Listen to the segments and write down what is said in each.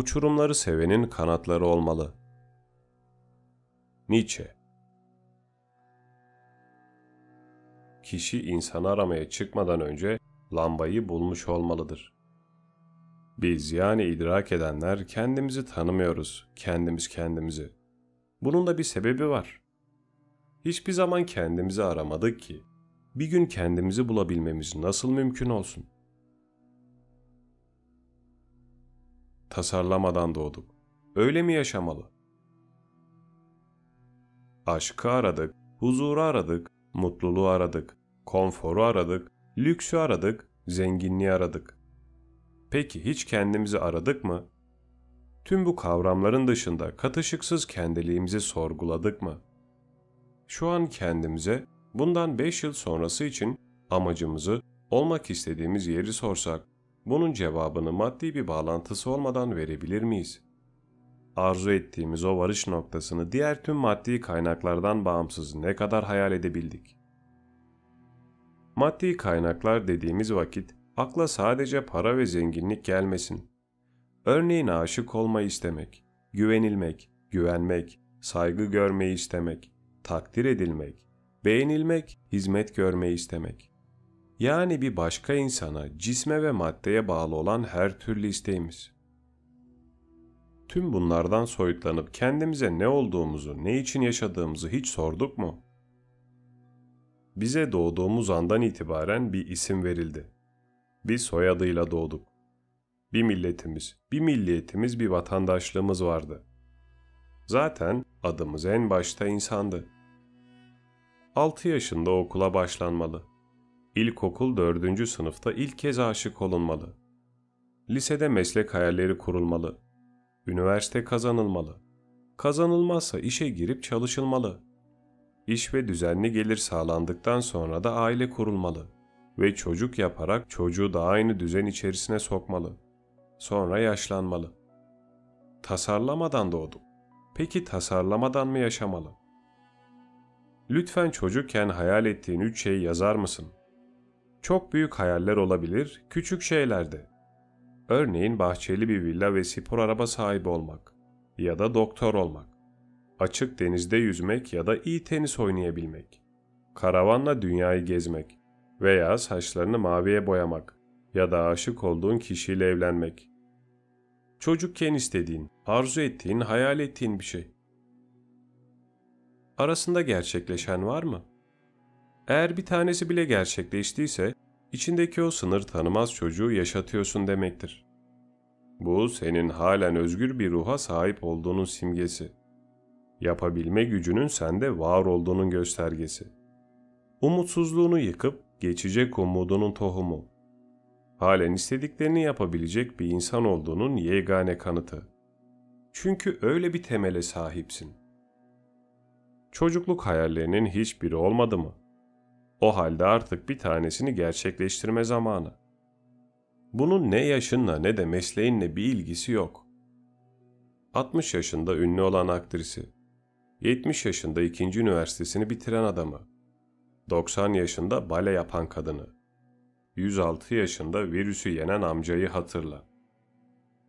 Uçurumları sevenin kanatları olmalı. Nietzsche Kişi insanı aramaya çıkmadan önce lambayı bulmuş olmalıdır. Biz yani idrak edenler kendimizi tanımıyoruz, kendimiz kendimizi. Bunun da bir sebebi var. Hiçbir zaman kendimizi aramadık ki. Bir gün kendimizi bulabilmemiz nasıl mümkün olsun? Tasarlamadan doğduk. Öyle mi yaşamalı? Aşkı aradık, huzuru aradık, mutluluğu aradık, konforu aradık, lüksü aradık, zenginliği aradık. Peki hiç kendimizi aradık mı? Tüm bu kavramların dışında katışıksız kendiliğimizi sorguladık mı? Şu an kendimize bundan 5 yıl sonrası için amacımızı, olmak istediğimiz yeri sorsak, bunun cevabını maddi bir bağlantısı olmadan verebilir miyiz? Arzu ettiğimiz o varış noktasını diğer tüm maddi kaynaklardan bağımsız ne kadar hayal edebildik? Maddi kaynaklar dediğimiz vakit akla sadece para ve zenginlik gelmesin. Örneğin aşık olmayı istemek, güvenilmek, güvenmek, saygı görmeyi istemek, takdir edilmek, beğenilmek, hizmet görmeyi istemek. Yani bir başka insana, cisme ve maddeye bağlı olan her türlü isteğimiz. Tüm bunlardan soyutlanıp kendimize ne olduğumuzu, ne için yaşadığımızı hiç sorduk mu? Bize doğduğumuz andan itibaren bir isim verildi. Bir soyadıyla doğduk. Bir milletimiz, bir milliyetimiz, bir vatandaşlığımız vardı. Zaten adımız en başta insandı. 6 yaşında okula başlanmalı. İlkokul 4. sınıfta ilk kez aşık olunmalı. Lisede meslek hayalleri kurulmalı. Üniversite kazanılmalı. Kazanılmazsa işe girip çalışılmalı. İş ve düzenli gelir sağlandıktan sonra da aile kurulmalı ve çocuk yaparak çocuğu da aynı düzen içerisine sokmalı. Sonra yaşlanmalı. Tasarlamadan doğduk. Peki tasarlamadan mı yaşamalı? Lütfen çocukken hayal ettiğin üç şeyi yazar mısın? Çok büyük hayaller olabilir, küçük şeyler de. Örneğin bahçeli bir villa ve spor araba sahibi olmak ya da doktor olmak. Açık denizde yüzmek ya da iyi tenis oynayabilmek. Karavanla dünyayı gezmek veya saçlarını maviye boyamak ya da aşık olduğun kişiyle evlenmek. Çocukken istediğin, arzu ettiğin, hayal ettiğin bir şey. Arasında gerçekleşen var mı? Eğer bir tanesi bile gerçekleştiyse, içindeki o sınır tanımaz çocuğu yaşatıyorsun demektir. Bu senin halen özgür bir ruha sahip olduğunun simgesi. Yapabilme gücünün sende var olduğunun göstergesi. Umutsuzluğunu yıkıp geçecek umudunun tohumu. Halen istediklerini yapabilecek bir insan olduğunun yegane kanıtı. Çünkü öyle bir temele sahipsin. Çocukluk hayallerinin hiçbiri olmadı mı? O halde artık bir tanesini gerçekleştirme zamanı. Bunun ne yaşınla ne de mesleğinle bir ilgisi yok. 60 yaşında ünlü olan aktrisi, 70 yaşında ikinci üniversitesini bitiren adamı, 90 yaşında bale yapan kadını, 106 yaşında virüsü yenen amcayı hatırla.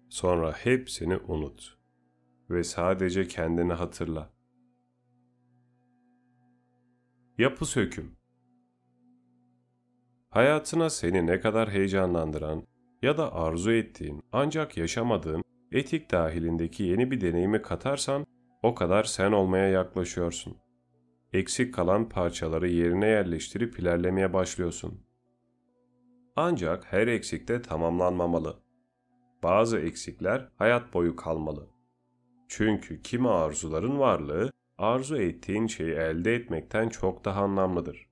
Sonra hepsini unut ve sadece kendini hatırla. Yapı söküm Hayatına seni ne kadar heyecanlandıran ya da arzu ettiğin ancak yaşamadığın etik dahilindeki yeni bir deneyimi katarsan o kadar sen olmaya yaklaşıyorsun. Eksik kalan parçaları yerine yerleştirip ilerlemeye başlıyorsun. Ancak her eksik de tamamlanmamalı. Bazı eksikler hayat boyu kalmalı. Çünkü kimi arzuların varlığı arzu ettiğin şeyi elde etmekten çok daha anlamlıdır.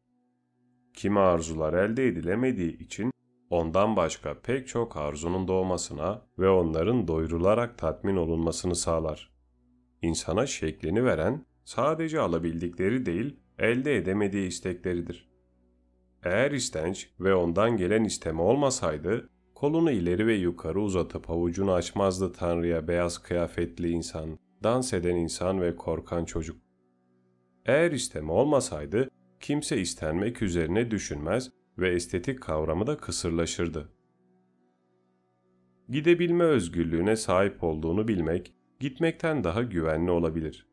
Kimi arzular elde edilemediği için ondan başka pek çok arzunun doğmasına ve onların doyurularak tatmin olunmasını sağlar. İnsana şeklini veren sadece alabildikleri değil, elde edemediği istekleridir. Eğer istenç ve ondan gelen isteme olmasaydı, kolunu ileri ve yukarı uzatıp avucunu açmazdı Tanrı'ya beyaz kıyafetli insan, dans eden insan ve korkan çocuk. Eğer isteme olmasaydı, kimse istenmek üzerine düşünmez ve estetik kavramı da kısırlaşırdı. Gidebilme özgürlüğüne sahip olduğunu bilmek, gitmekten daha güvenli olabilir.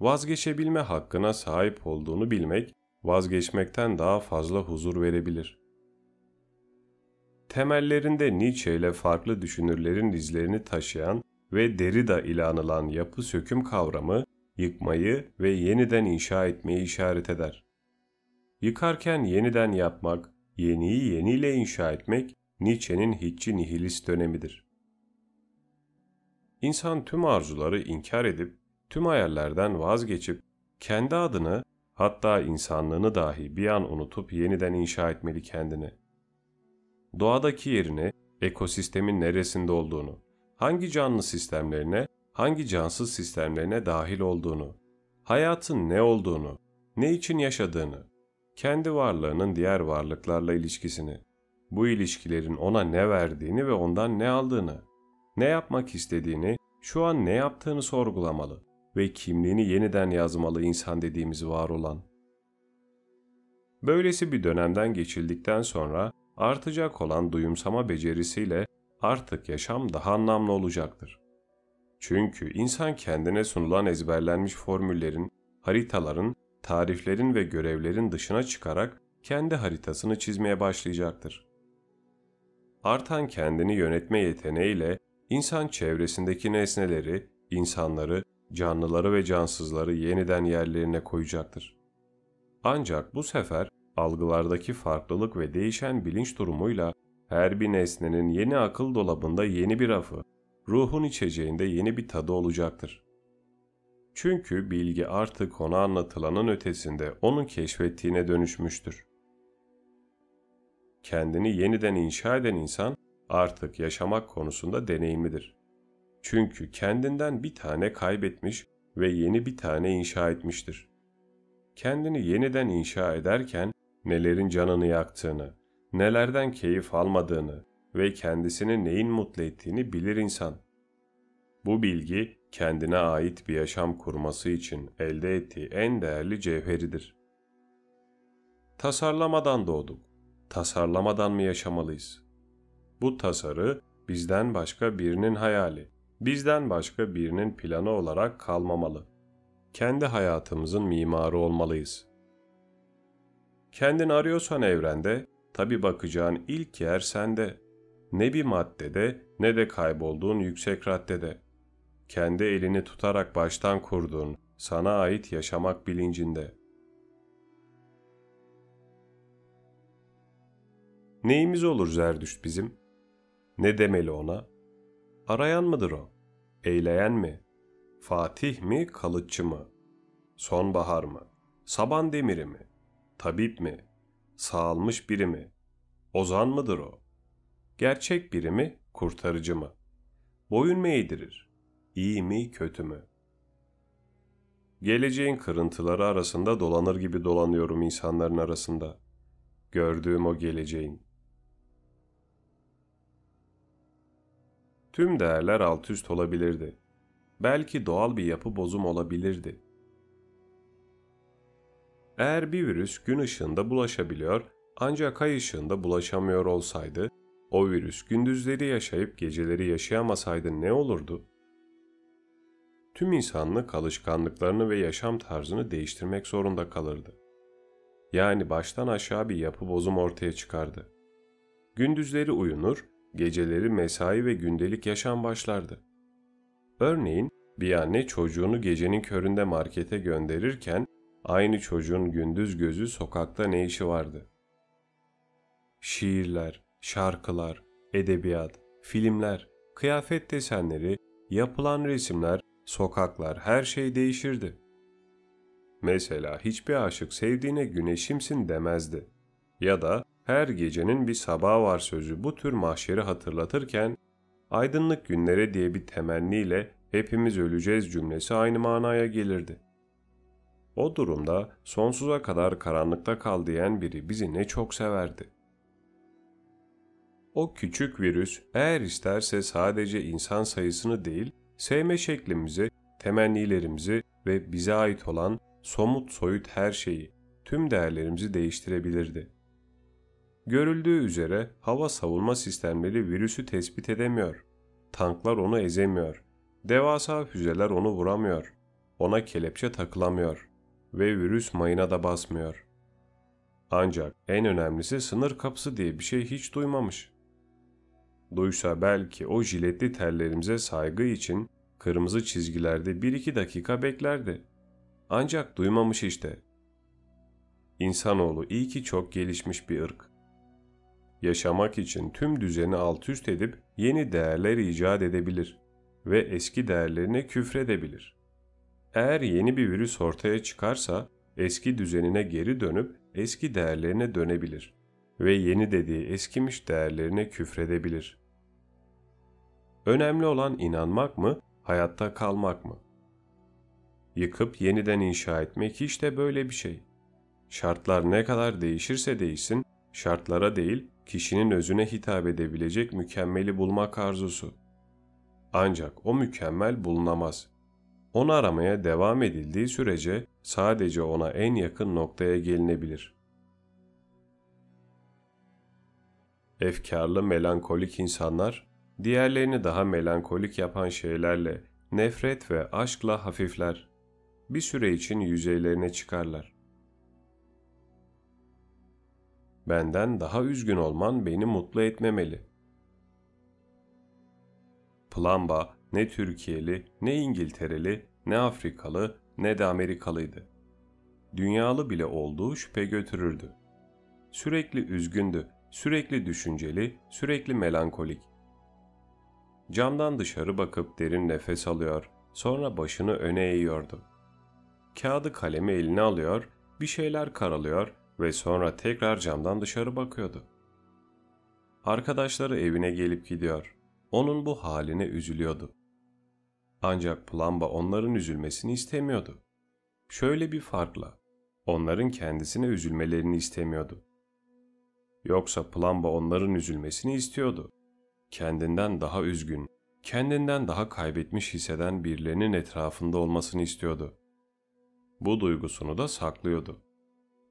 Vazgeçebilme hakkına sahip olduğunu bilmek, vazgeçmekten daha fazla huzur verebilir. Temellerinde Nietzsche ile farklı düşünürlerin izlerini taşıyan ve Derrida ile anılan yapı söküm kavramı, yıkmayı ve yeniden inşa etmeyi işaret eder. Yıkarken yeniden yapmak, yeniyi yeniyle inşa etmek, Nietzsche'nin hiççi nihilist dönemidir. İnsan tüm arzuları inkar edip, tüm hayallerden vazgeçip, kendi adını, hatta insanlığını dahi bir an unutup yeniden inşa etmeli kendini. Doğadaki yerini, ekosistemin neresinde olduğunu, hangi canlı sistemlerine, hangi cansız sistemlerine dahil olduğunu, hayatın ne olduğunu, ne için yaşadığını, kendi varlığının diğer varlıklarla ilişkisini, bu ilişkilerin ona ne verdiğini ve ondan ne aldığını, ne yapmak istediğini, şu an ne yaptığını sorgulamalı ve kimliğini yeniden yazmalı insan dediğimiz var olan. Böylesi bir dönemden geçildikten sonra artacak olan duyumsama becerisiyle artık yaşam daha anlamlı olacaktır. Çünkü insan kendine sunulan ezberlenmiş formüllerin, haritaların, tariflerin ve görevlerin dışına çıkarak kendi haritasını çizmeye başlayacaktır. Artan kendini yönetme yeteneğiyle insan çevresindeki nesneleri, insanları, canlıları ve cansızları yeniden yerlerine koyacaktır. Ancak bu sefer algılardaki farklılık ve değişen bilinç durumuyla her bir nesnenin yeni akıl dolabında yeni bir rafı, ruhun içeceğinde yeni bir tadı olacaktır. Çünkü bilgi artık ona anlatılanın ötesinde onun keşfettiğine dönüşmüştür. Kendini yeniden inşa eden insan artık yaşamak konusunda deneyimlidir. Çünkü kendinden bir tane kaybetmiş ve yeni bir tane inşa etmiştir. Kendini yeniden inşa ederken nelerin canını yaktığını, nelerden keyif almadığını ve kendisini neyin mutlu ettiğini bilir insan. Bu bilgi kendine ait bir yaşam kurması için elde ettiği en değerli cevheridir. Tasarlamadan doğduk. Tasarlamadan mı yaşamalıyız? Bu tasarı bizden başka birinin hayali, bizden başka birinin planı olarak kalmamalı. Kendi hayatımızın mimarı olmalıyız. Kendini arıyorsan evrende, tabi bakacağın ilk yer sende. Ne bir maddede ne de kaybolduğun yüksek raddede. Kendi elini tutarak baştan kurduğun, sana ait yaşamak bilincinde. Neyimiz olur Zerdüşt bizim? Ne demeli ona? Arayan mıdır o? Eyleyen mi? Fatih mi, kalıcı mı? Sonbahar mı? Saban demiri mi? Tabip mi? Sağalmış biri mi? Ozan mıdır o? Gerçek biri mi, kurtarıcı mı? Boyun mu eğdirir? İyi mi, kötü mü? Geleceğin kırıntıları arasında dolanır gibi dolanıyorum insanların arasında. Gördüğüm o geleceğin. Tüm değerler alt üst olabilirdi. Belki doğal bir yapı bozum olabilirdi. Eğer bir virüs gün ışığında bulaşabiliyor ancak ay ışığında bulaşamıyor olsaydı, o virüs gündüzleri yaşayıp geceleri yaşayamasaydı ne olurdu? Tüm insanlık alışkanlıklarını ve yaşam tarzını değiştirmek zorunda kalırdı. Yani baştan aşağı bir yapı bozum ortaya çıkardı. Gündüzleri uyunur, geceleri mesai ve gündelik yaşam başlardı. Örneğin bir anne çocuğunu gecenin köründe markete gönderirken aynı çocuğun gündüz gözü sokakta ne işi vardı? Şiirler, şarkılar, edebiyat, filmler, kıyafet desenleri, yapılan resimler, sokaklar her şey değişirdi. Mesela hiçbir aşık sevdiğine güneşimsin demezdi. Ya da her gecenin bir sabahı var sözü bu tür mahşeri hatırlatırken, aydınlık günlere diye bir temenniyle hepimiz öleceğiz cümlesi aynı manaya gelirdi. O durumda sonsuza kadar karanlıkta kal diyen biri bizi ne çok severdi. O küçük virüs eğer isterse sadece insan sayısını değil, sevme şeklimizi, temennilerimizi ve bize ait olan somut soyut her şeyi, tüm değerlerimizi değiştirebilirdi. Görüldüğü üzere hava savunma sistemleri virüsü tespit edemiyor. Tanklar onu ezemiyor. Devasa füzeler onu vuramıyor. Ona kelepçe takılamıyor ve virüs mayına da basmıyor. Ancak en önemlisi sınır kapısı diye bir şey hiç duymamış. Duysa belki o jiletli tellerimize saygı için kırmızı çizgilerde bir iki dakika beklerdi. Ancak duymamış işte. İnsanoğlu iyi ki çok gelişmiş bir ırk. Yaşamak için tüm düzeni alt üst edip yeni değerler icat edebilir ve eski değerlerine küfredebilir. Eğer yeni bir virüs ortaya çıkarsa eski düzenine geri dönüp eski değerlerine dönebilir ve yeni dediği eskimiş değerlerine küfredebilir. Önemli olan inanmak mı, hayatta kalmak mı? Yıkıp yeniden inşa etmek de böyle bir şey. Şartlar ne kadar değişirse değişsin, şartlara değil, kişinin özüne hitap edebilecek mükemmeli bulmak arzusu. Ancak o mükemmel bulunamaz. Onu aramaya devam edildiği sürece sadece ona en yakın noktaya gelinebilir. Efkarlı melankolik insanlar, diğerlerini daha melankolik yapan şeylerle, nefret ve aşkla hafifler. Bir süre için yüzeylerine çıkarlar. Benden daha üzgün olman beni mutlu etmemeli. Plamba ne Türkiye'li, ne İngiltereli, ne Afrikalı, ne de Amerikalıydı. Dünyalı bile olduğu şüphe götürürdü. Sürekli üzgündü, sürekli düşünceli, sürekli melankolik. Camdan dışarı bakıp derin nefes alıyor, sonra başını öne eğiyordu. Kağıdı kalemi eline alıyor, bir şeyler karalıyor ve sonra tekrar camdan dışarı bakıyordu. Arkadaşları evine gelip gidiyor. Onun bu haline üzülüyordu. Ancak Plamba onların üzülmesini istemiyordu. Şöyle bir farkla, onların kendisine üzülmelerini istemiyordu. Yoksa Plamba onların üzülmesini istiyordu. Kendinden daha üzgün, kendinden daha kaybetmiş hisseden birilerinin etrafında olmasını istiyordu. Bu duygusunu da saklıyordu.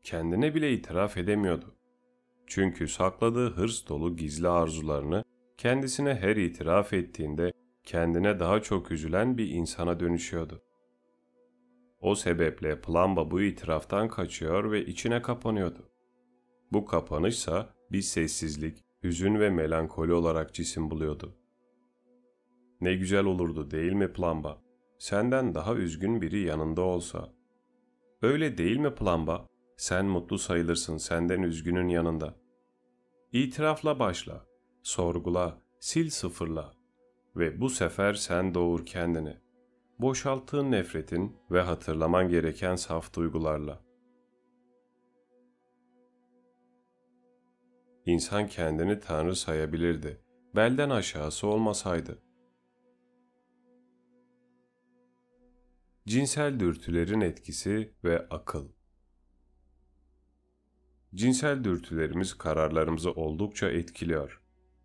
Kendine bile itiraf edemiyordu. Çünkü sakladığı hırs dolu gizli arzularını kendisine her itiraf ettiğinde kendine daha çok üzülen bir insana dönüşüyordu. O sebeple Plamba bu itiraftan kaçıyor ve içine kapanıyordu. Bu kapanışsa bir sessizlik, hüzün ve melankoli olarak cisim buluyordu. Ne güzel olurdu değil mi Plamba? Senden daha üzgün biri yanında olsa. Öyle değil mi Plamba? Sen mutlu sayılırsın senden üzgünün yanında. İtirafla başla, sorgula, sil sıfırla ve bu sefer sen doğur kendini. Boşalttığın nefretin ve hatırlaman gereken saf duygularla. İnsan kendini Tanrı sayabilirdi, belden aşağısı olmasaydı. Cinsel dürtülerin etkisi ve akıl Cinsel dürtülerimiz kararlarımızı oldukça etkiliyor.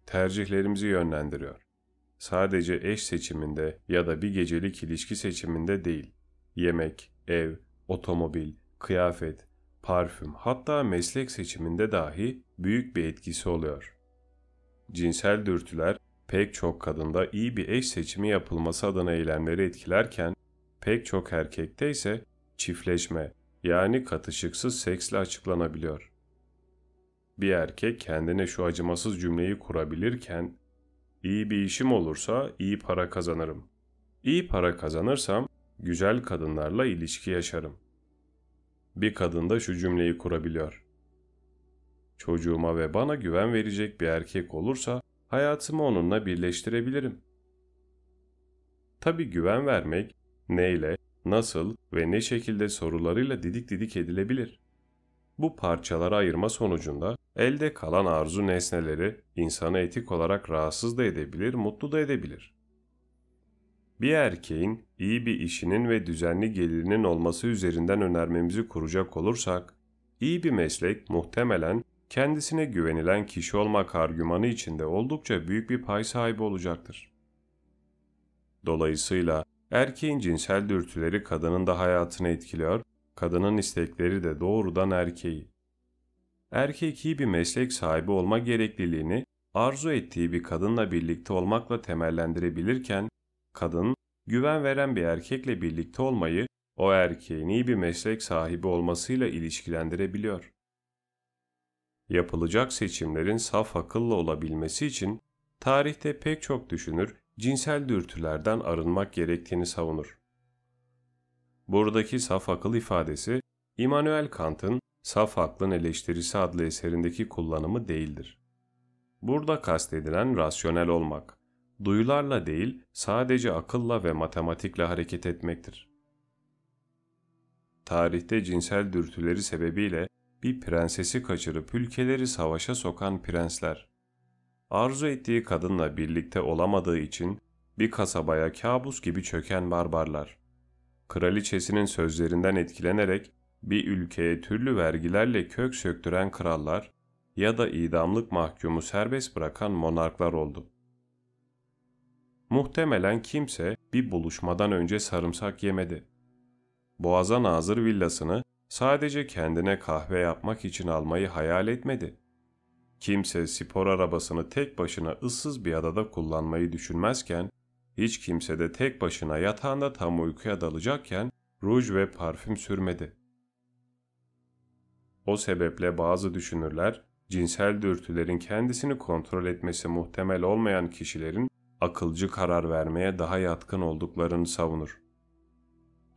Tercihlerimizi yönlendiriyor. Sadece eş seçiminde ya da bir gecelik ilişki seçiminde değil. Yemek, ev, otomobil, kıyafet, parfüm hatta meslek seçiminde dahi büyük bir etkisi oluyor. Cinsel dürtüler pek çok kadında iyi bir eş seçimi yapılması adına eylemleri etkilerken pek çok erkekte ise çiftleşme yani katışıksız seksle açıklanabiliyor. Bir erkek kendine şu acımasız cümleyi kurabilirken, iyi bir işim olursa iyi para kazanırım. İyi para kazanırsam güzel kadınlarla ilişki yaşarım. Bir kadın da şu cümleyi kurabiliyor. Çocuğuma ve bana güven verecek bir erkek olursa hayatımı onunla birleştirebilirim. Tabi güven vermek neyle, nasıl ve ne şekilde sorularıyla didik didik edilebilir. Bu parçalara ayırma sonucunda elde kalan arzu nesneleri insanı etik olarak rahatsız da edebilir, mutlu da edebilir. Bir erkeğin iyi bir işinin ve düzenli gelirinin olması üzerinden önermemizi kuracak olursak, iyi bir meslek muhtemelen kendisine güvenilen kişi olmak argümanı içinde oldukça büyük bir pay sahibi olacaktır. Dolayısıyla erkeğin cinsel dürtüleri kadının da hayatını etkiliyor kadının istekleri de doğrudan erkeği. Erkek iyi bir meslek sahibi olma gerekliliğini arzu ettiği bir kadınla birlikte olmakla temellendirebilirken, kadın güven veren bir erkekle birlikte olmayı o erkeğin iyi bir meslek sahibi olmasıyla ilişkilendirebiliyor. Yapılacak seçimlerin saf akılla olabilmesi için tarihte pek çok düşünür cinsel dürtülerden arınmak gerektiğini savunur. Buradaki saf akıl ifadesi Immanuel Kant'ın Saf Aklın Eleştirisi adlı eserindeki kullanımı değildir. Burada kastedilen rasyonel olmak, duyularla değil sadece akılla ve matematikle hareket etmektir. Tarihte cinsel dürtüleri sebebiyle bir prensesi kaçırıp ülkeleri savaşa sokan prensler, arzu ettiği kadınla birlikte olamadığı için bir kasabaya kabus gibi çöken barbarlar, kraliçesinin sözlerinden etkilenerek bir ülkeye türlü vergilerle kök söktüren krallar ya da idamlık mahkumu serbest bırakan monarklar oldu. Muhtemelen kimse bir buluşmadan önce sarımsak yemedi. Boğaza Nazır villasını sadece kendine kahve yapmak için almayı hayal etmedi. Kimse spor arabasını tek başına ıssız bir adada kullanmayı düşünmezken, hiç kimse de tek başına yatağında tam uykuya dalacakken ruj ve parfüm sürmedi. O sebeple bazı düşünürler, cinsel dürtülerin kendisini kontrol etmesi muhtemel olmayan kişilerin akılcı karar vermeye daha yatkın olduklarını savunur.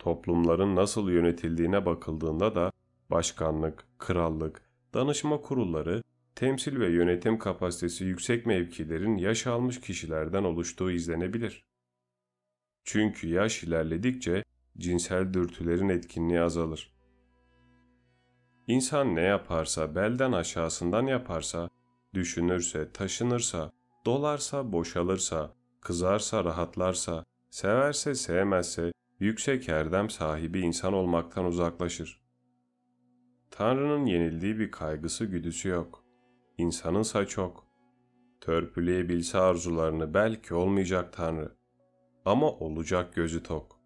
Toplumların nasıl yönetildiğine bakıldığında da başkanlık, krallık, danışma kurulları, temsil ve yönetim kapasitesi yüksek mevkilerin yaş almış kişilerden oluştuğu izlenebilir. Çünkü yaş ilerledikçe cinsel dürtülerin etkinliği azalır. İnsan ne yaparsa, belden aşağısından yaparsa, düşünürse, taşınırsa, dolarsa, boşalırsa, kızarsa, rahatlarsa, severse, sevmezse, yüksek erdem sahibi insan olmaktan uzaklaşır. Tanrı'nın yenildiği bir kaygısı güdüsü yok. İnsanınsa çok. Törpüleyebilse arzularını belki olmayacak Tanrı. Ama olacak gözü tok.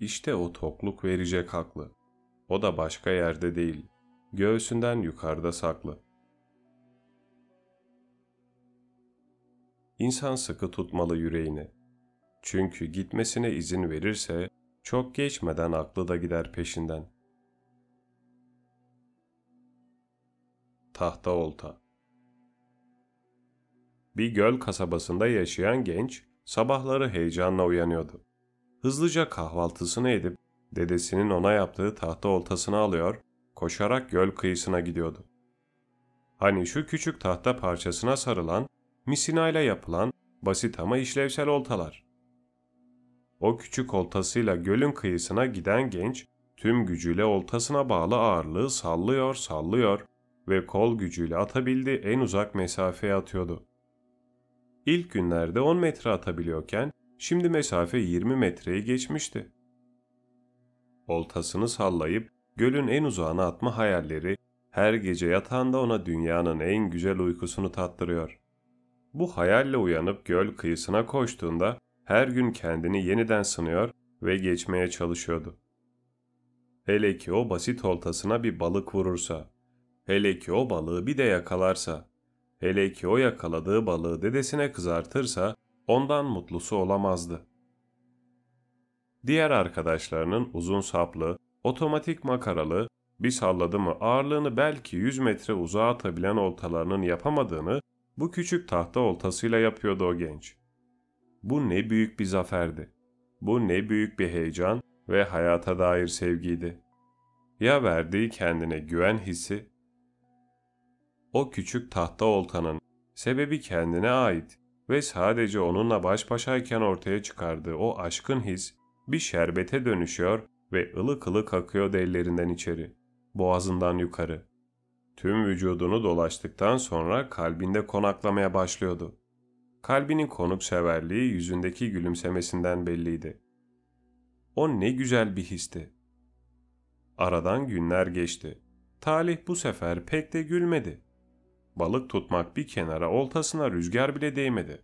İşte o tokluk verecek haklı. O da başka yerde değil, göğsünden yukarıda saklı. İnsan sıkı tutmalı yüreğini. Çünkü gitmesine izin verirse çok geçmeden aklı da gider peşinden. Tahta Olta Bir göl kasabasında yaşayan genç sabahları heyecanla uyanıyordu. Hızlıca kahvaltısını edip dedesinin ona yaptığı tahta oltasını alıyor, koşarak göl kıyısına gidiyordu. Hani şu küçük tahta parçasına sarılan, misinayla yapılan basit ama işlevsel oltalar. O küçük oltasıyla gölün kıyısına giden genç, tüm gücüyle oltasına bağlı ağırlığı sallıyor sallıyor ve kol gücüyle atabildiği en uzak mesafeye atıyordu. İlk günlerde 10 metre atabiliyorken şimdi mesafe 20 metreyi geçmişti. Oltasını sallayıp gölün en uzağına atma hayalleri her gece yatağında ona dünyanın en güzel uykusunu tattırıyor. Bu hayalle uyanıp göl kıyısına koştuğunda her gün kendini yeniden sınıyor ve geçmeye çalışıyordu. Hele ki o basit oltasına bir balık vurursa, hele ki o balığı bir de yakalarsa, hele ki o yakaladığı balığı dedesine kızartırsa ondan mutlusu olamazdı. Diğer arkadaşlarının uzun saplı, otomatik makaralı, bir salladı mı ağırlığını belki 100 metre uzağa atabilen oltalarının yapamadığını bu küçük tahta oltasıyla yapıyordu o genç. Bu ne büyük bir zaferdi. Bu ne büyük bir heyecan ve hayata dair sevgiydi. Ya verdiği kendine güven hissi? O küçük tahta oltanın sebebi kendine ait ve sadece onunla baş başayken ortaya çıkardığı o aşkın his bir şerbete dönüşüyor ve ılık ılık akıyordu ellerinden içeri, boğazından yukarı. Tüm vücudunu dolaştıktan sonra kalbinde konaklamaya başlıyordu. Kalbinin konukseverliği yüzündeki gülümsemesinden belliydi. O ne güzel bir histi. Aradan günler geçti. Talih bu sefer pek de gülmedi. Balık tutmak bir kenara oltasına rüzgar bile değmedi.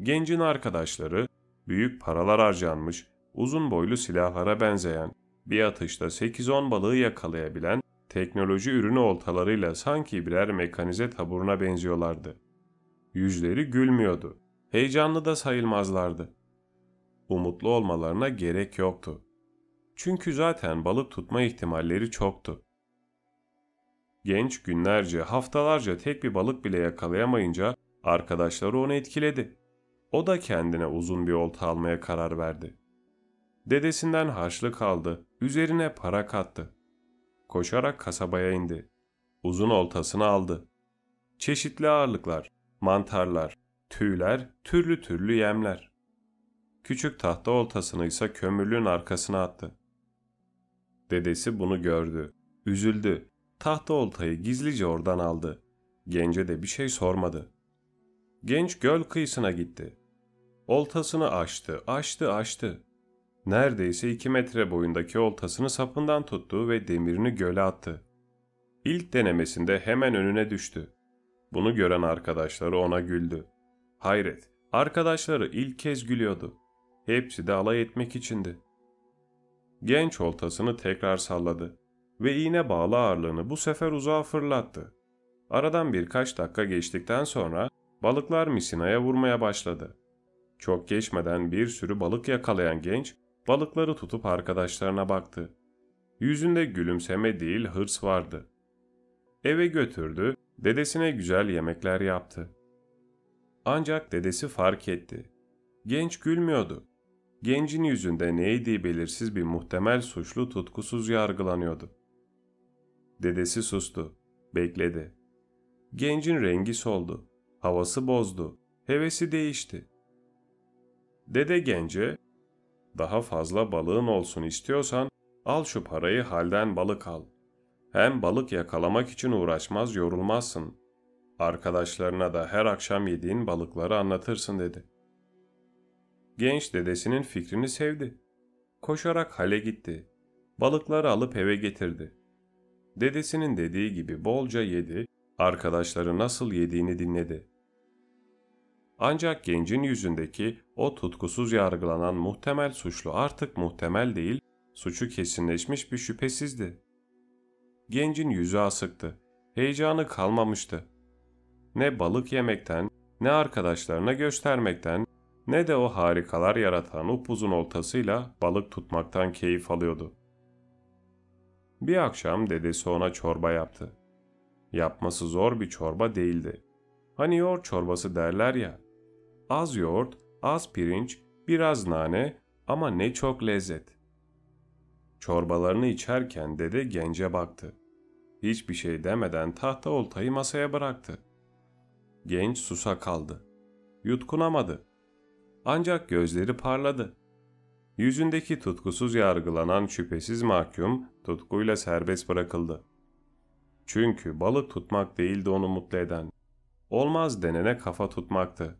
Gencin arkadaşları büyük paralar harcanmış, uzun boylu silahlara benzeyen, bir atışta 8-10 balığı yakalayabilen teknoloji ürünü oltalarıyla sanki birer mekanize taburuna benziyorlardı. Yüzleri gülmüyordu. Heyecanlı da sayılmazlardı. Umutlu olmalarına gerek yoktu. Çünkü zaten balık tutma ihtimalleri çoktu. Genç günlerce, haftalarca tek bir balık bile yakalayamayınca arkadaşları onu etkiledi. O da kendine uzun bir olta almaya karar verdi. Dedesinden harçlık aldı, üzerine para kattı. Koşarak kasabaya indi. Uzun oltasını aldı. Çeşitli ağırlıklar, mantarlar, tüyler, türlü türlü yemler. Küçük tahta oltasını ise kömürlüğün arkasına attı. Dedesi bunu gördü. Üzüldü. Tahta oltayı gizlice oradan aldı. Gence de bir şey sormadı. Genç göl kıyısına gitti. Oltasını açtı, açtı, açtı. Neredeyse iki metre boyundaki oltasını sapından tuttu ve demirini göle attı. İlk denemesinde hemen önüne düştü. Bunu gören arkadaşları ona güldü. Hayret, arkadaşları ilk kez gülüyordu. Hepsi de alay etmek içindi. Genç oltasını tekrar salladı ve iğne bağlı ağırlığını bu sefer uzağa fırlattı. Aradan birkaç dakika geçtikten sonra balıklar misinaya vurmaya başladı. Çok geçmeden bir sürü balık yakalayan genç balıkları tutup arkadaşlarına baktı. Yüzünde gülümseme değil hırs vardı. Eve götürdü, dedesine güzel yemekler yaptı. Ancak dedesi fark etti. Genç gülmüyordu. Gencin yüzünde neydi belirsiz bir muhtemel suçlu tutkusuz yargılanıyordu. Dedesi sustu, bekledi. Gencin rengi soldu, havası bozdu, hevesi değişti. Dede gence, daha fazla balığın olsun istiyorsan al şu parayı halden balık al. Hem balık yakalamak için uğraşmaz yorulmazsın. Arkadaşlarına da her akşam yediğin balıkları anlatırsın dedi. Genç dedesinin fikrini sevdi. Koşarak hale gitti. Balıkları alıp eve getirdi. Dedesinin dediği gibi bolca yedi, arkadaşları nasıl yediğini dinledi. Ancak gencin yüzündeki o tutkusuz yargılanan muhtemel suçlu artık muhtemel değil, suçu kesinleşmiş bir şüphesizdi. Gencin yüzü asıktı, heyecanı kalmamıştı. Ne balık yemekten, ne arkadaşlarına göstermekten, ne de o harikalar yaratan upuzun oltasıyla balık tutmaktan keyif alıyordu. Bir akşam dedesi ona çorba yaptı. Yapması zor bir çorba değildi. Hani yoğurt çorbası derler ya. Az yoğurt, az pirinç, biraz nane ama ne çok lezzet. Çorbalarını içerken dede gence baktı. Hiçbir şey demeden tahta oltayı masaya bıraktı. Genç susa kaldı. Yutkunamadı. Ancak gözleri parladı. Yüzündeki tutkusuz yargılanan şüphesiz mahkum tutkuyla serbest bırakıldı. Çünkü balık tutmak değildi onu mutlu eden. Olmaz denene kafa tutmaktı.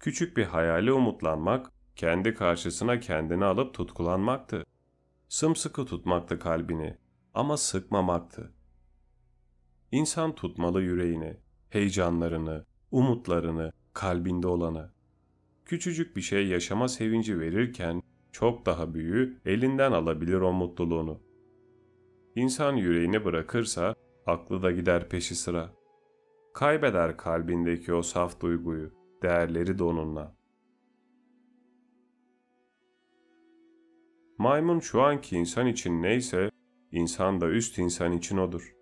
Küçük bir hayali umutlanmak, kendi karşısına kendini alıp tutkulanmaktı. Sımsıkı tutmaktı kalbini ama sıkmamaktı. İnsan tutmalı yüreğini, heyecanlarını, umutlarını, kalbinde olanı. Küçücük bir şey yaşama sevinci verirken çok daha büyüğü elinden alabilir o mutluluğunu. İnsan yüreğini bırakırsa aklı da gider peşi sıra. Kaybeder kalbindeki o saf duyguyu, değerleri de onunla. Maymun şu anki insan için neyse, insan da üst insan için odur.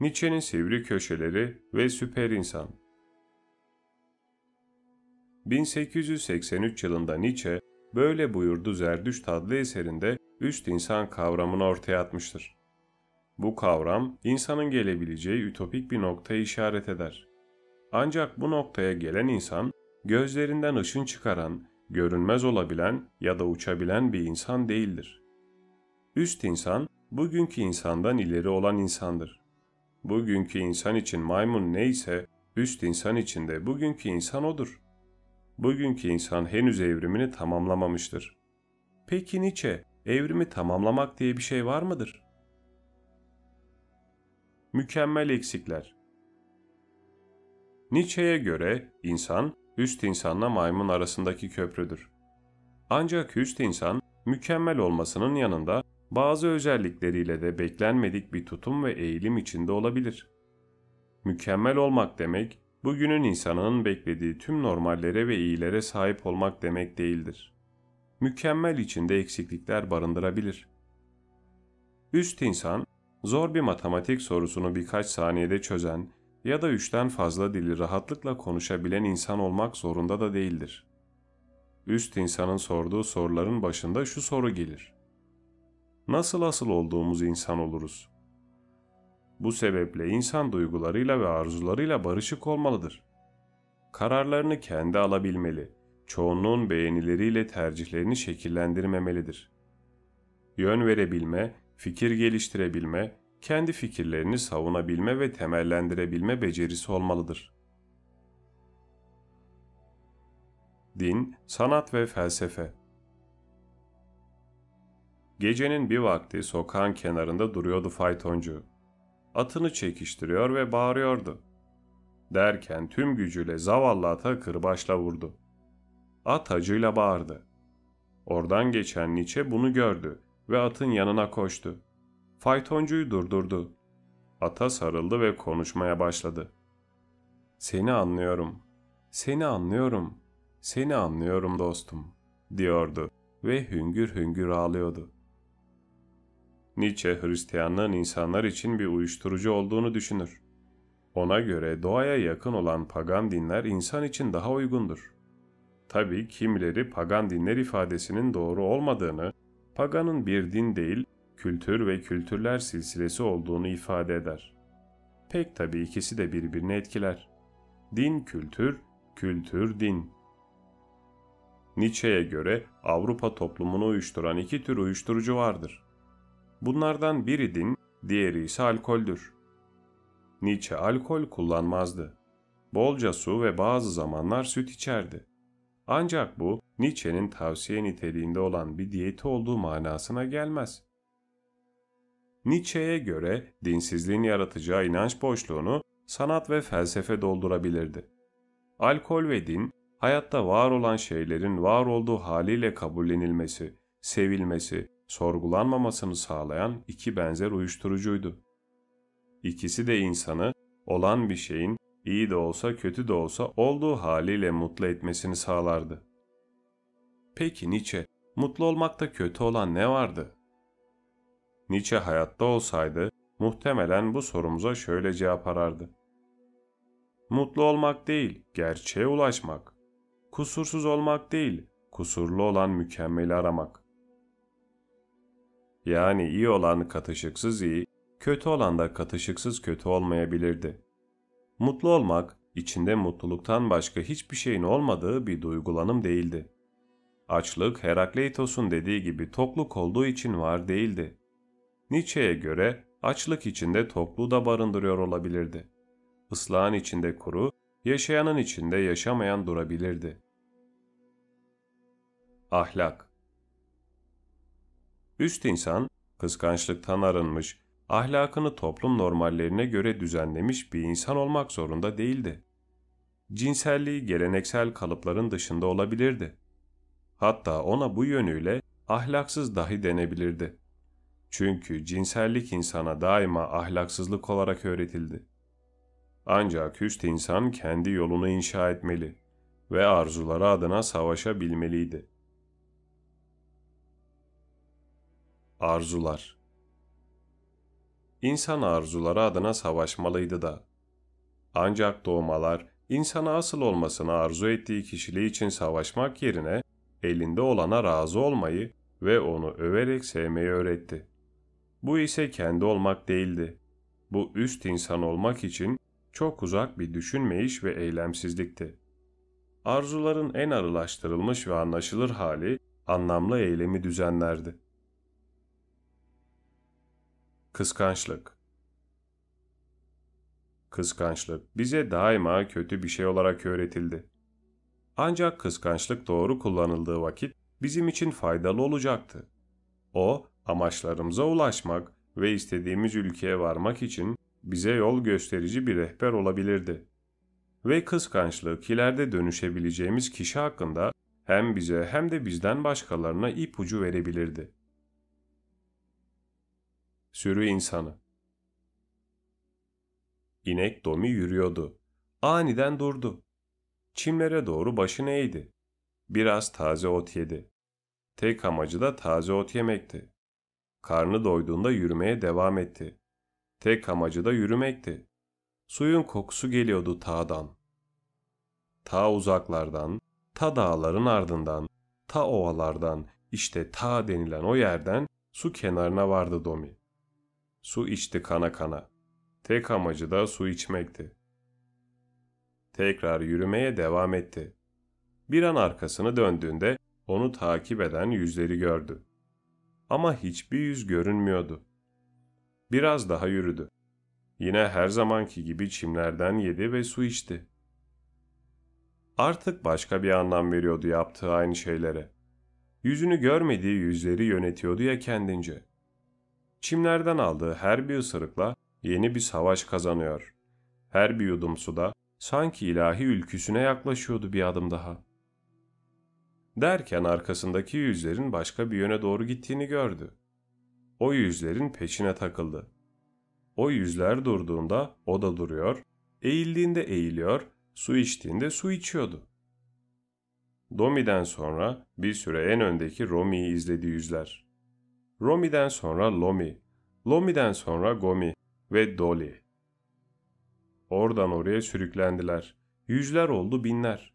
Nietzsche'nin sivri köşeleri ve süper insan 1883 yılında Nietzsche böyle buyurdu Zerdüşt adlı eserinde üst insan kavramını ortaya atmıştır. Bu kavram insanın gelebileceği ütopik bir noktaya işaret eder. Ancak bu noktaya gelen insan gözlerinden ışın çıkaran, görünmez olabilen ya da uçabilen bir insan değildir. Üst insan bugünkü insandan ileri olan insandır. Bugünkü insan için maymun neyse üst insan için de bugünkü insan odur. Bugünkü insan henüz evrimini tamamlamamıştır. Peki Nietzsche, evrimi tamamlamak diye bir şey var mıdır? Mükemmel eksikler Nietzsche'ye göre insan, üst insanla maymun arasındaki köprüdür. Ancak üst insan, mükemmel olmasının yanında bazı özellikleriyle de beklenmedik bir tutum ve eğilim içinde olabilir. Mükemmel olmak demek, bugünün insanının beklediği tüm normallere ve iyilere sahip olmak demek değildir. Mükemmel içinde eksiklikler barındırabilir. Üst insan, zor bir matematik sorusunu birkaç saniyede çözen ya da üçten fazla dili rahatlıkla konuşabilen insan olmak zorunda da değildir. Üst insanın sorduğu soruların başında şu soru gelir. Nasıl asıl olduğumuz insan oluruz? Bu sebeple insan duygularıyla ve arzularıyla barışık olmalıdır. Kararlarını kendi alabilmeli, çoğunluğun beğenileriyle tercihlerini şekillendirmemelidir. Yön verebilme, fikir geliştirebilme, kendi fikirlerini savunabilme ve temellendirebilme becerisi olmalıdır. Din, sanat ve felsefe Gecenin bir vakti sokağın kenarında duruyordu faytoncu. Atını çekiştiriyor ve bağırıyordu. Derken tüm gücüyle zavallı ata kırbaçla vurdu. At acıyla bağırdı. Oradan geçen Nietzsche bunu gördü ve atın yanına koştu. Faytoncuyu durdurdu. Ata sarıldı ve konuşmaya başladı. Seni anlıyorum, seni anlıyorum, seni anlıyorum dostum, diyordu ve hüngür hüngür ağlıyordu. Nietzsche Hristiyanlığın insanlar için bir uyuşturucu olduğunu düşünür. Ona göre doğaya yakın olan pagan dinler insan için daha uygundur. Tabi kimileri pagan dinler ifadesinin doğru olmadığını, paganın bir din değil, kültür ve kültürler silsilesi olduğunu ifade eder. Pek tabi ikisi de birbirini etkiler. Din kültür, kültür din. Nietzsche'ye göre Avrupa toplumunu uyuşturan iki tür uyuşturucu vardır. Bunlardan biri din, diğeri ise alkoldür. Nietzsche alkol kullanmazdı. Bolca su ve bazı zamanlar süt içerdi. Ancak bu Nietzsche'nin tavsiye niteliğinde olan bir diyeti olduğu manasına gelmez. Nietzsche'ye göre dinsizliğin yaratacağı inanç boşluğunu sanat ve felsefe doldurabilirdi. Alkol ve din, hayatta var olan şeylerin var olduğu haliyle kabullenilmesi, sevilmesi, sorgulanmamasını sağlayan iki benzer uyuşturucuydu. İkisi de insanı olan bir şeyin iyi de olsa kötü de olsa olduğu haliyle mutlu etmesini sağlardı. Peki Nietzsche, mutlu olmakta kötü olan ne vardı? Nietzsche hayatta olsaydı muhtemelen bu sorumuza şöyle cevap arardı. Mutlu olmak değil, gerçeğe ulaşmak. Kusursuz olmak değil, kusurlu olan mükemmeli aramak. Yani iyi olan katışıksız iyi, kötü olan da katışıksız kötü olmayabilirdi. Mutlu olmak, içinde mutluluktan başka hiçbir şeyin olmadığı bir duygulanım değildi. Açlık, Herakleitos'un dediği gibi tokluk olduğu için var değildi. Nietzsche'ye göre açlık içinde tokluğu da barındırıyor olabilirdi. Islahın içinde kuru, yaşayanın içinde yaşamayan durabilirdi. Ahlak Üst insan, kıskançlıktan arınmış, ahlakını toplum normallerine göre düzenlemiş bir insan olmak zorunda değildi. Cinselliği geleneksel kalıpların dışında olabilirdi. Hatta ona bu yönüyle ahlaksız dahi denebilirdi. Çünkü cinsellik insana daima ahlaksızlık olarak öğretildi. Ancak üst insan kendi yolunu inşa etmeli ve arzuları adına savaşabilmeliydi. Arzular İnsan arzuları adına savaşmalıydı da. Ancak doğmalar, insana asıl olmasını arzu ettiği kişiliği için savaşmak yerine elinde olana razı olmayı ve onu överek sevmeyi öğretti. Bu ise kendi olmak değildi. Bu üst insan olmak için çok uzak bir düşünmeyiş ve eylemsizlikti. Arzuların en arılaştırılmış ve anlaşılır hali anlamlı eylemi düzenlerdi. Kıskançlık Kıskançlık bize daima kötü bir şey olarak öğretildi. Ancak kıskançlık doğru kullanıldığı vakit bizim için faydalı olacaktı. O, amaçlarımıza ulaşmak ve istediğimiz ülkeye varmak için bize yol gösterici bir rehber olabilirdi. Ve kıskançlık ileride dönüşebileceğimiz kişi hakkında hem bize hem de bizden başkalarına ipucu verebilirdi. Sürü insanı İnek Domi yürüyordu. Aniden durdu. Çimlere doğru başını eğdi. Biraz taze ot yedi. Tek amacı da taze ot yemekti. Karnı doyduğunda yürümeye devam etti. Tek amacı da yürümekti. Suyun kokusu geliyordu tağdan. Ta uzaklardan, ta dağların ardından, ta ovalardan, işte ta denilen o yerden su kenarına vardı Domi. Su içti kana kana. Tek amacı da su içmekti. Tekrar yürümeye devam etti. Bir an arkasını döndüğünde onu takip eden yüzleri gördü. Ama hiçbir yüz görünmüyordu. Biraz daha yürüdü. Yine her zamanki gibi çimlerden yedi ve su içti. Artık başka bir anlam veriyordu yaptığı aynı şeylere. Yüzünü görmediği yüzleri yönetiyordu ya kendince. Çimlerden aldığı her bir ısırıkla yeni bir savaş kazanıyor. Her bir yudum suda sanki ilahi ülküsüne yaklaşıyordu bir adım daha. Derken arkasındaki yüzlerin başka bir yöne doğru gittiğini gördü. O yüzlerin peşine takıldı. O yüzler durduğunda o da duruyor, eğildiğinde eğiliyor, su içtiğinde su içiyordu. Domi'den sonra bir süre en öndeki Romi'yi izledi yüzler. Romi'den sonra Lomi, Lomi'den sonra Gomi ve Dolly. Oradan oraya sürüklendiler. Yüzler oldu binler.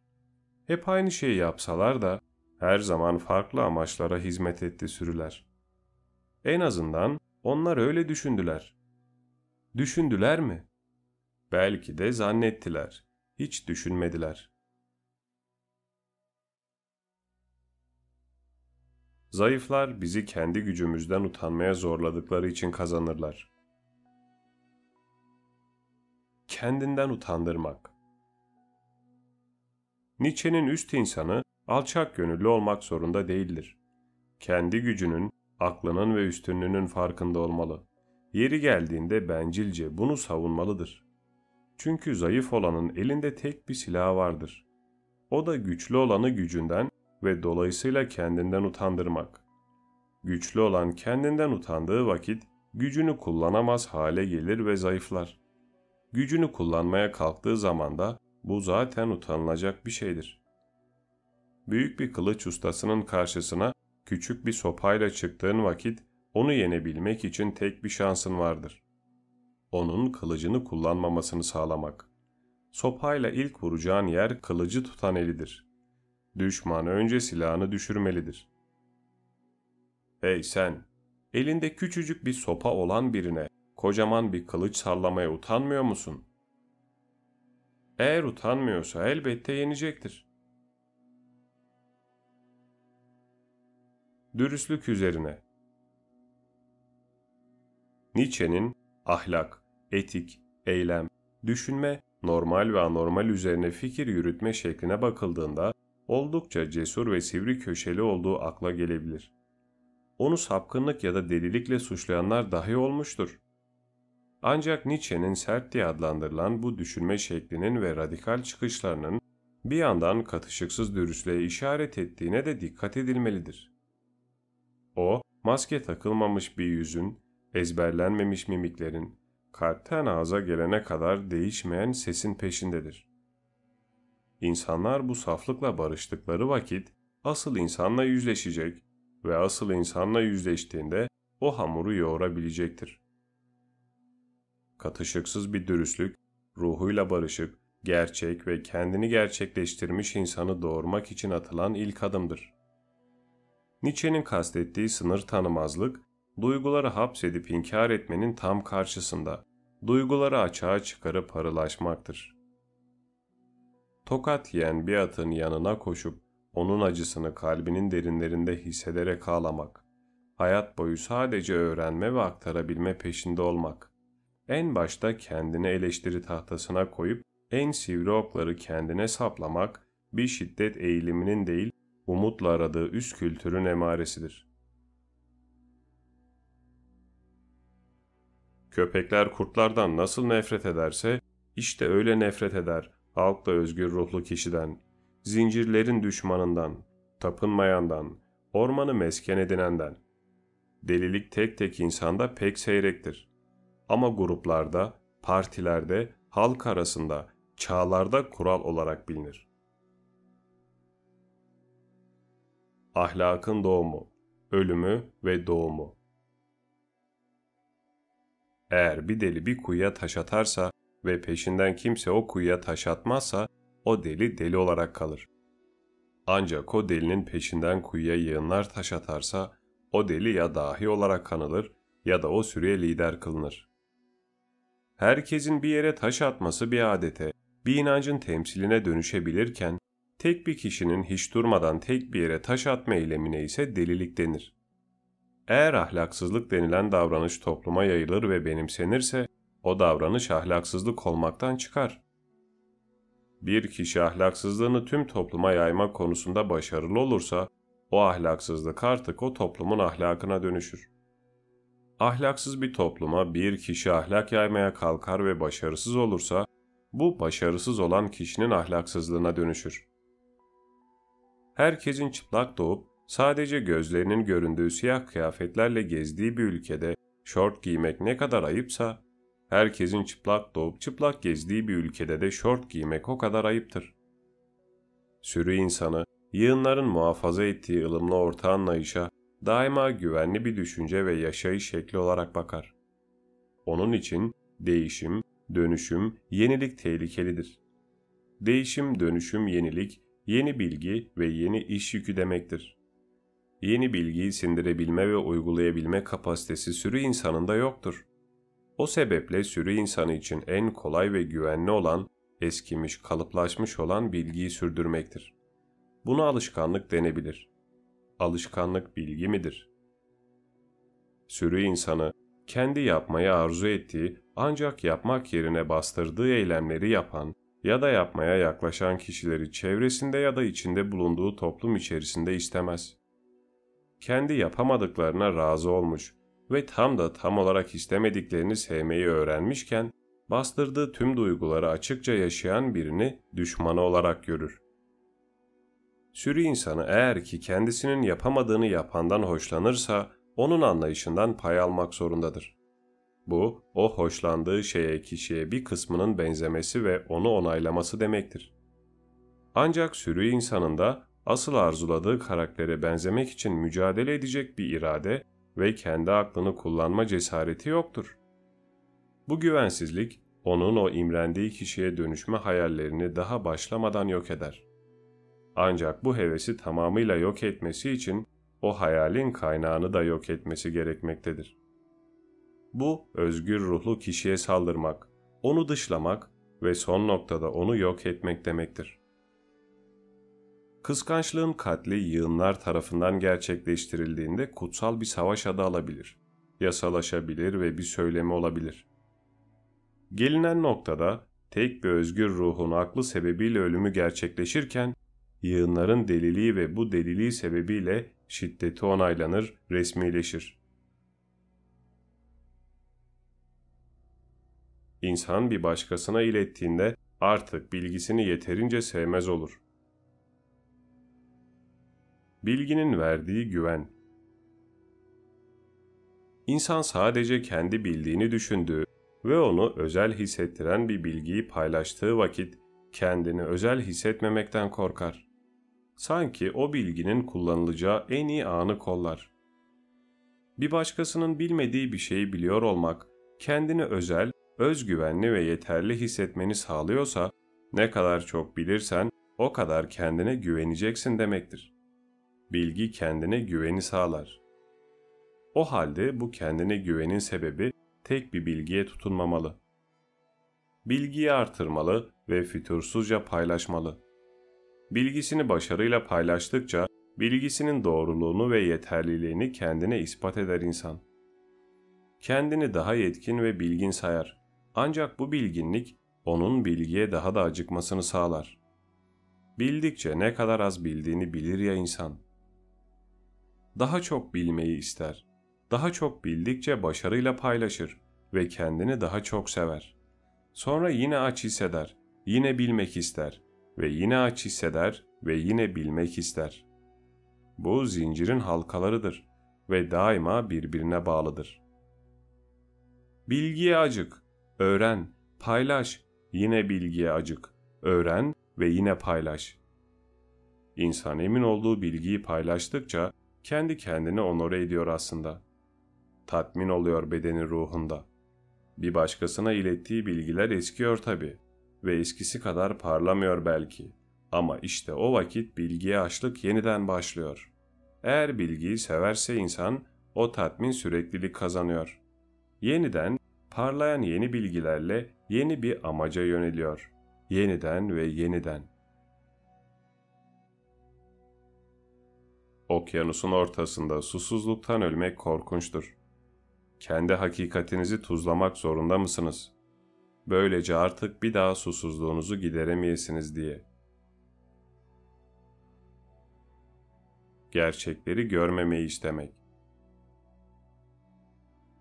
Hep aynı şeyi yapsalar da her zaman farklı amaçlara hizmet etti sürüler. En azından onlar öyle düşündüler. Düşündüler mi? Belki de zannettiler. Hiç düşünmediler. Zayıflar bizi kendi gücümüzden utanmaya zorladıkları için kazanırlar. Kendinden utandırmak Nietzsche'nin üst insanı alçak gönüllü olmak zorunda değildir. Kendi gücünün, aklının ve üstünlüğünün farkında olmalı. Yeri geldiğinde bencilce bunu savunmalıdır. Çünkü zayıf olanın elinde tek bir silah vardır. O da güçlü olanı gücünden ve dolayısıyla kendinden utandırmak. Güçlü olan kendinden utandığı vakit gücünü kullanamaz hale gelir ve zayıflar. Gücünü kullanmaya kalktığı zaman da bu zaten utanılacak bir şeydir. Büyük bir kılıç ustasının karşısına küçük bir sopayla çıktığın vakit onu yenebilmek için tek bir şansın vardır. Onun kılıcını kullanmamasını sağlamak. Sopayla ilk vuracağın yer kılıcı tutan elidir. Düşman önce silahını düşürmelidir. Hey sen, elinde küçücük bir sopa olan birine kocaman bir kılıç sallamaya utanmıyor musun? Eğer utanmıyorsa elbette yenecektir. Dürüstlük üzerine Nietzsche'nin ahlak, etik, eylem, düşünme, normal ve anormal üzerine fikir yürütme şekline bakıldığında oldukça cesur ve sivri köşeli olduğu akla gelebilir. Onu sapkınlık ya da delilikle suçlayanlar dahi olmuştur. Ancak Nietzsche'nin sert diye adlandırılan bu düşünme şeklinin ve radikal çıkışlarının bir yandan katışıksız dürüstlüğe işaret ettiğine de dikkat edilmelidir. O, maske takılmamış bir yüzün, ezberlenmemiş mimiklerin, kalpten ağza gelene kadar değişmeyen sesin peşindedir. İnsanlar bu saflıkla barıştıkları vakit asıl insanla yüzleşecek ve asıl insanla yüzleştiğinde o hamuru yoğurabilecektir. Katışıksız bir dürüstlük, ruhuyla barışık, gerçek ve kendini gerçekleştirmiş insanı doğurmak için atılan ilk adımdır. Nietzsche'nin kastettiği sınır tanımazlık, duyguları hapsedip inkar etmenin tam karşısında, duyguları açığa çıkarıp arılaşmaktır. Tokat yiyen bir atın yanına koşup onun acısını kalbinin derinlerinde hissederek ağlamak, hayat boyu sadece öğrenme ve aktarabilme peşinde olmak, en başta kendini eleştiri tahtasına koyup en sivri okları kendine saplamak bir şiddet eğiliminin değil, umutla aradığı üst kültürün emaresidir. Köpekler kurtlardan nasıl nefret ederse, işte öyle nefret eder halkla özgür ruhlu kişiden, zincirlerin düşmanından, tapınmayandan, ormanı mesken edinenden. Delilik tek tek insanda pek seyrektir. Ama gruplarda, partilerde, halk arasında çağlarda kural olarak bilinir. Ahlakın doğumu, ölümü ve doğumu. Eğer bir deli bir kuyuya taş atarsa ve peşinden kimse o kuyuya taş atmazsa o deli deli olarak kalır. Ancak o delinin peşinden kuyuya yığınlar taş atarsa o deli ya dahi olarak kanılır ya da o sürüye lider kılınır. Herkesin bir yere taş atması bir adete, bir inancın temsiline dönüşebilirken, tek bir kişinin hiç durmadan tek bir yere taş atma eylemine ise delilik denir. Eğer ahlaksızlık denilen davranış topluma yayılır ve benimsenirse, o davranış ahlaksızlık olmaktan çıkar. Bir kişi ahlaksızlığını tüm topluma yayma konusunda başarılı olursa, o ahlaksızlık artık o toplumun ahlakına dönüşür. Ahlaksız bir topluma bir kişi ahlak yaymaya kalkar ve başarısız olursa, bu başarısız olan kişinin ahlaksızlığına dönüşür. Herkesin çıplak doğup sadece gözlerinin göründüğü siyah kıyafetlerle gezdiği bir ülkede şort giymek ne kadar ayıpsa, herkesin çıplak doğup çıplak gezdiği bir ülkede de şort giymek o kadar ayıptır. Sürü insanı, yığınların muhafaza ettiği ılımlı orta anlayışa daima güvenli bir düşünce ve yaşayış şekli olarak bakar. Onun için değişim, dönüşüm, yenilik tehlikelidir. Değişim, dönüşüm, yenilik, yeni bilgi ve yeni iş yükü demektir. Yeni bilgiyi sindirebilme ve uygulayabilme kapasitesi sürü insanında yoktur. O sebeple sürü insanı için en kolay ve güvenli olan, eskimiş, kalıplaşmış olan bilgiyi sürdürmektir. Buna alışkanlık denebilir. Alışkanlık bilgi midir? Sürü insanı kendi yapmayı arzu ettiği ancak yapmak yerine bastırdığı eylemleri yapan ya da yapmaya yaklaşan kişileri çevresinde ya da içinde bulunduğu toplum içerisinde istemez. Kendi yapamadıklarına razı olmuş ve tam da tam olarak istemediklerini sevmeyi öğrenmişken, bastırdığı tüm duyguları açıkça yaşayan birini düşmanı olarak görür. Sürü insanı eğer ki kendisinin yapamadığını yapandan hoşlanırsa, onun anlayışından pay almak zorundadır. Bu, o hoşlandığı şeye kişiye bir kısmının benzemesi ve onu onaylaması demektir. Ancak sürü insanında asıl arzuladığı karaktere benzemek için mücadele edecek bir irade ve kendi aklını kullanma cesareti yoktur. Bu güvensizlik, onun o imrendiği kişiye dönüşme hayallerini daha başlamadan yok eder. Ancak bu hevesi tamamıyla yok etmesi için o hayalin kaynağını da yok etmesi gerekmektedir. Bu özgür ruhlu kişiye saldırmak, onu dışlamak ve son noktada onu yok etmek demektir. Kıskançlığın katli yığınlar tarafından gerçekleştirildiğinde kutsal bir savaş adı alabilir, yasalaşabilir ve bir söylemi olabilir. Gelinen noktada tek bir özgür ruhun aklı sebebiyle ölümü gerçekleşirken, yığınların deliliği ve bu deliliği sebebiyle şiddeti onaylanır, resmileşir. İnsan bir başkasına ilettiğinde artık bilgisini yeterince sevmez olur. Bilginin verdiği güven İnsan sadece kendi bildiğini düşündüğü ve onu özel hissettiren bir bilgiyi paylaştığı vakit kendini özel hissetmemekten korkar. Sanki o bilginin kullanılacağı en iyi anı kollar. Bir başkasının bilmediği bir şeyi biliyor olmak, kendini özel özgüvenli ve yeterli hissetmeni sağlıyorsa ne kadar çok bilirsen o kadar kendine güveneceksin demektir. Bilgi kendine güveni sağlar. O halde bu kendine güvenin sebebi tek bir bilgiye tutunmamalı. Bilgiyi artırmalı ve fütursuzca paylaşmalı. Bilgisini başarıyla paylaştıkça bilgisinin doğruluğunu ve yeterliliğini kendine ispat eder insan. Kendini daha yetkin ve bilgin sayar. Ancak bu bilginlik onun bilgiye daha da acıkmasını sağlar. Bildikçe ne kadar az bildiğini bilir ya insan. Daha çok bilmeyi ister. Daha çok bildikçe başarıyla paylaşır ve kendini daha çok sever. Sonra yine aç hisseder, yine bilmek ister ve yine aç hisseder ve yine bilmek ister. Bu zincirin halkalarıdır ve daima birbirine bağlıdır. Bilgiye acık, öğren, paylaş, yine bilgiye acık, öğren ve yine paylaş. İnsan emin olduğu bilgiyi paylaştıkça kendi kendini onore ediyor aslında. Tatmin oluyor bedeni ruhunda. Bir başkasına ilettiği bilgiler eskiyor tabi ve eskisi kadar parlamıyor belki. Ama işte o vakit bilgiye açlık yeniden başlıyor. Eğer bilgiyi severse insan o tatmin süreklilik kazanıyor. Yeniden parlayan yeni bilgilerle yeni bir amaca yöneliyor. Yeniden ve yeniden. Okyanusun ortasında susuzluktan ölmek korkunçtur. Kendi hakikatinizi tuzlamak zorunda mısınız? Böylece artık bir daha susuzluğunuzu gideremeyesiniz diye. Gerçekleri görmemeyi istemek.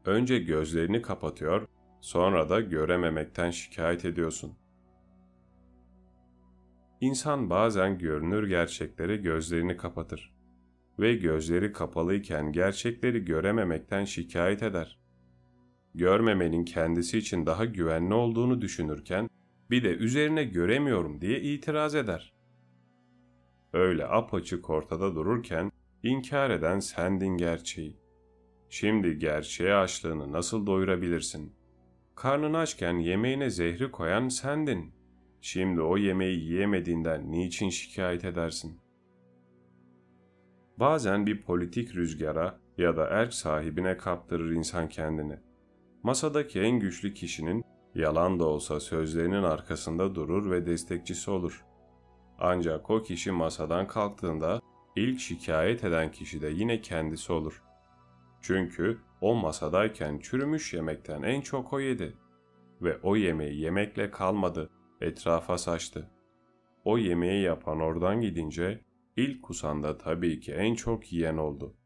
Önce gözlerini kapatıyor, sonra da görememekten şikayet ediyorsun. İnsan bazen görünür gerçeklere gözlerini kapatır ve gözleri kapalıyken gerçekleri görememekten şikayet eder. Görmemenin kendisi için daha güvenli olduğunu düşünürken bir de üzerine göremiyorum diye itiraz eder. Öyle apaçık ortada dururken inkar eden sendin gerçeği. Şimdi gerçeğe açlığını nasıl doyurabilirsin? Karnın açken yemeğine zehri koyan sendin. Şimdi o yemeği yiyemediğinden niçin şikayet edersin? Bazen bir politik rüzgara ya da erk sahibine kaptırır insan kendini. Masadaki en güçlü kişinin yalan da olsa sözlerinin arkasında durur ve destekçisi olur. Ancak o kişi masadan kalktığında ilk şikayet eden kişi de yine kendisi olur. Çünkü o masadayken çürümüş yemekten en çok o yedi ve o yemeği yemekle kalmadı, etrafa saçtı. O yemeği yapan oradan gidince ilk kusanda tabii ki en çok yiyen oldu.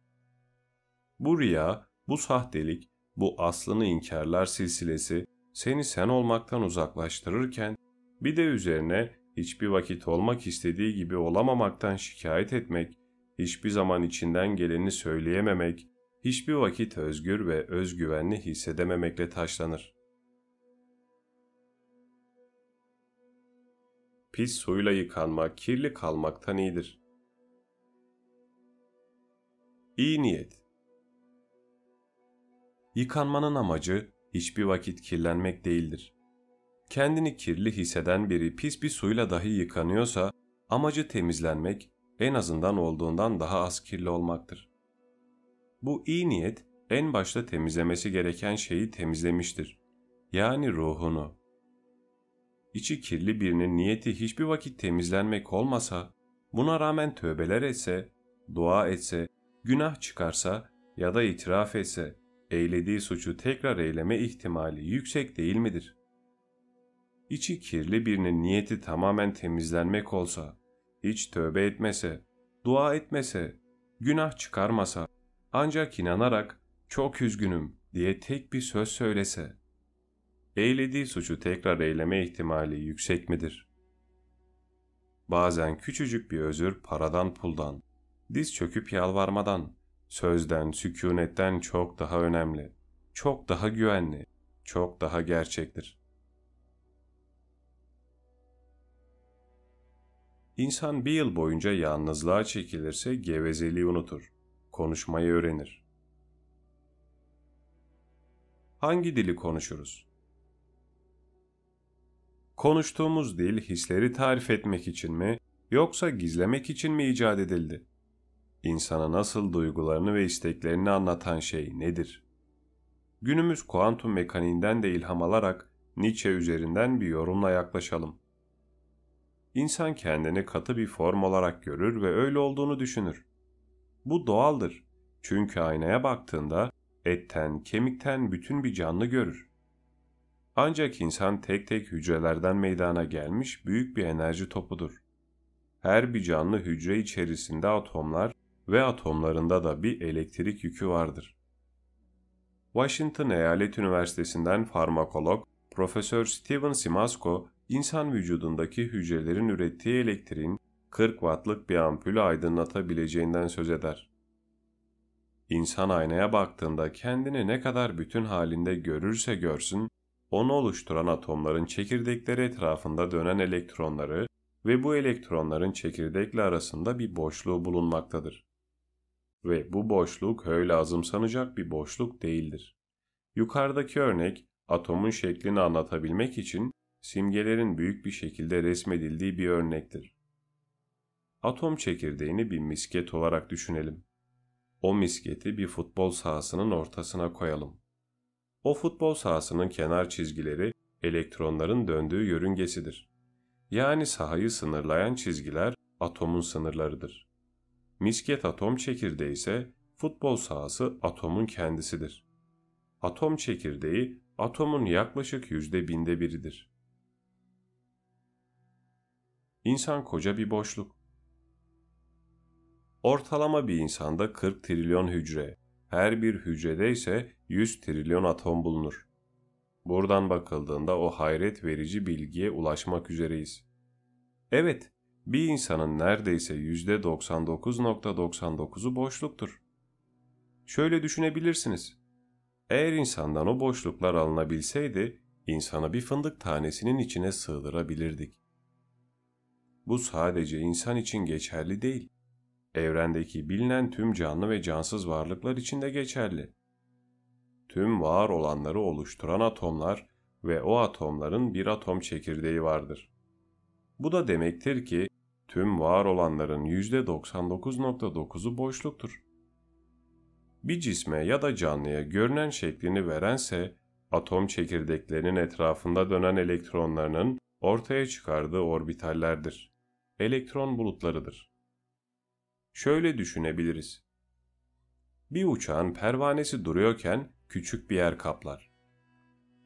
Bu riya, bu sahtelik, bu aslını inkarlar silsilesi seni sen olmaktan uzaklaştırırken bir de üzerine hiçbir vakit olmak istediği gibi olamamaktan şikayet etmek, hiçbir zaman içinden geleni söyleyememek, hiçbir vakit özgür ve özgüvenli hissedememekle taşlanır. Pis suyla yıkanmak kirli kalmaktan iyidir. İyi niyet Yıkanmanın amacı hiçbir vakit kirlenmek değildir. Kendini kirli hisseden biri pis bir suyla dahi yıkanıyorsa amacı temizlenmek en azından olduğundan daha az kirli olmaktır. Bu iyi niyet en başta temizlemesi gereken şeyi temizlemiştir. Yani ruhunu. İçi kirli birinin niyeti hiçbir vakit temizlenmek olmasa, buna rağmen tövbeler etse, dua etse, günah çıkarsa ya da itiraf etse, eylediği suçu tekrar eyleme ihtimali yüksek değil midir? İçi kirli birinin niyeti tamamen temizlenmek olsa, hiç tövbe etmese, dua etmese, günah çıkarmasa, ancak inanarak çok üzgünüm diye tek bir söz söylese, eylediği suçu tekrar eyleme ihtimali yüksek midir? Bazen küçücük bir özür paradan puldan, diz çöküp yalvarmadan, sözden, sükunetten çok daha önemli, çok daha güvenli, çok daha gerçektir. İnsan bir yıl boyunca yalnızlığa çekilirse gevezeliği unutur konuşmayı öğrenir. Hangi dili konuşuruz? Konuştuğumuz dil hisleri tarif etmek için mi yoksa gizlemek için mi icat edildi? İnsana nasıl duygularını ve isteklerini anlatan şey nedir? Günümüz kuantum mekaniğinden de ilham alarak Nietzsche üzerinden bir yorumla yaklaşalım. İnsan kendini katı bir form olarak görür ve öyle olduğunu düşünür. Bu doğaldır. Çünkü aynaya baktığında etten, kemikten bütün bir canlı görür. Ancak insan tek tek hücrelerden meydana gelmiş büyük bir enerji topudur. Her bir canlı hücre içerisinde atomlar ve atomlarında da bir elektrik yükü vardır. Washington Eyalet Üniversitesi'nden farmakolog Profesör Steven Simasko, insan vücudundaki hücrelerin ürettiği elektriğin 40 wattlık bir ampulü aydınlatabileceğinden söz eder. İnsan aynaya baktığında kendini ne kadar bütün halinde görürse görsün, onu oluşturan atomların çekirdekleri etrafında dönen elektronları ve bu elektronların çekirdekle arasında bir boşluğu bulunmaktadır. Ve bu boşluk öyle azımsanacak bir boşluk değildir. Yukarıdaki örnek atomun şeklini anlatabilmek için simgelerin büyük bir şekilde resmedildiği bir örnektir. Atom çekirdeğini bir misket olarak düşünelim. O misketi bir futbol sahasının ortasına koyalım. O futbol sahasının kenar çizgileri elektronların döndüğü yörüngesidir. Yani sahayı sınırlayan çizgiler atomun sınırlarıdır. Misket atom çekirdeği ise futbol sahası atomun kendisidir. Atom çekirdeği atomun yaklaşık yüzde binde biridir. İnsan koca bir boşluk. Ortalama bir insanda 40 trilyon hücre, her bir hücrede ise 100 trilyon atom bulunur. Buradan bakıldığında o hayret verici bilgiye ulaşmak üzereyiz. Evet, bir insanın neredeyse %99.99'u boşluktur. Şöyle düşünebilirsiniz. Eğer insandan o boşluklar alınabilseydi, insanı bir fındık tanesinin içine sığdırabilirdik. Bu sadece insan için geçerli değil. Evrendeki bilinen tüm canlı ve cansız varlıklar için de geçerli. Tüm var olanları oluşturan atomlar ve o atomların bir atom çekirdeği vardır. Bu da demektir ki tüm var olanların %99.9'u boşluktur. Bir cisme ya da canlıya görünen şeklini verense atom çekirdeklerinin etrafında dönen elektronlarının ortaya çıkardığı orbitallerdir. Elektron bulutlarıdır. Şöyle düşünebiliriz. Bir uçağın pervanesi duruyorken küçük bir yer kaplar.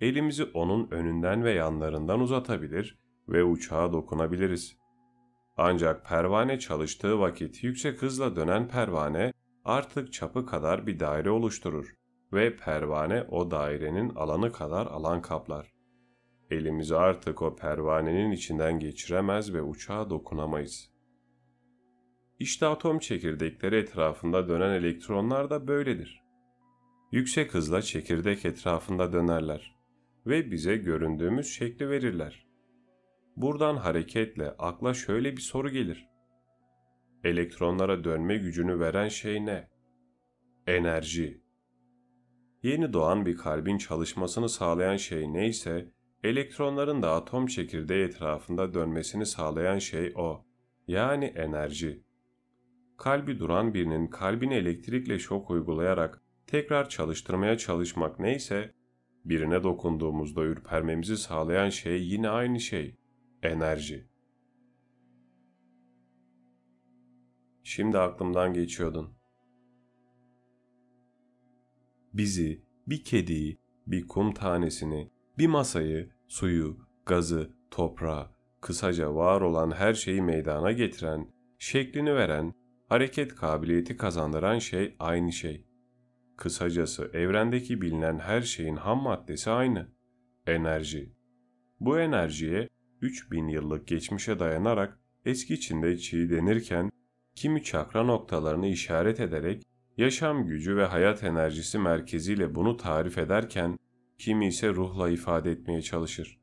Elimizi onun önünden ve yanlarından uzatabilir ve uçağa dokunabiliriz. Ancak pervane çalıştığı vakit yüksek hızla dönen pervane artık çapı kadar bir daire oluşturur ve pervane o dairenin alanı kadar alan kaplar. Elimizi artık o pervanenin içinden geçiremez ve uçağa dokunamayız. İşte atom çekirdekleri etrafında dönen elektronlar da böyledir. Yüksek hızla çekirdek etrafında dönerler ve bize göründüğümüz şekli verirler. Buradan hareketle akla şöyle bir soru gelir. Elektronlara dönme gücünü veren şey ne? Enerji. Yeni doğan bir kalbin çalışmasını sağlayan şey neyse, elektronların da atom çekirdeği etrafında dönmesini sağlayan şey o. Yani enerji. Kalbi duran birinin kalbine elektrikle şok uygulayarak tekrar çalıştırmaya çalışmak neyse, birine dokunduğumuzda ürpermemizi sağlayan şey yine aynı şey enerji. Şimdi aklımdan geçiyordun. Bizi, bir kediyi, bir kum tanesini, bir masayı, suyu, gazı, toprağı, kısaca var olan her şeyi meydana getiren, şeklini veren, hareket kabiliyeti kazandıran şey aynı şey. Kısacası evrendeki bilinen her şeyin ham maddesi aynı. Enerji. Bu enerjiye 3000 yıllık geçmişe dayanarak eski Çin'de çiğ denirken kimi çakra noktalarını işaret ederek yaşam gücü ve hayat enerjisi merkeziyle bunu tarif ederken kimi ise ruhla ifade etmeye çalışır.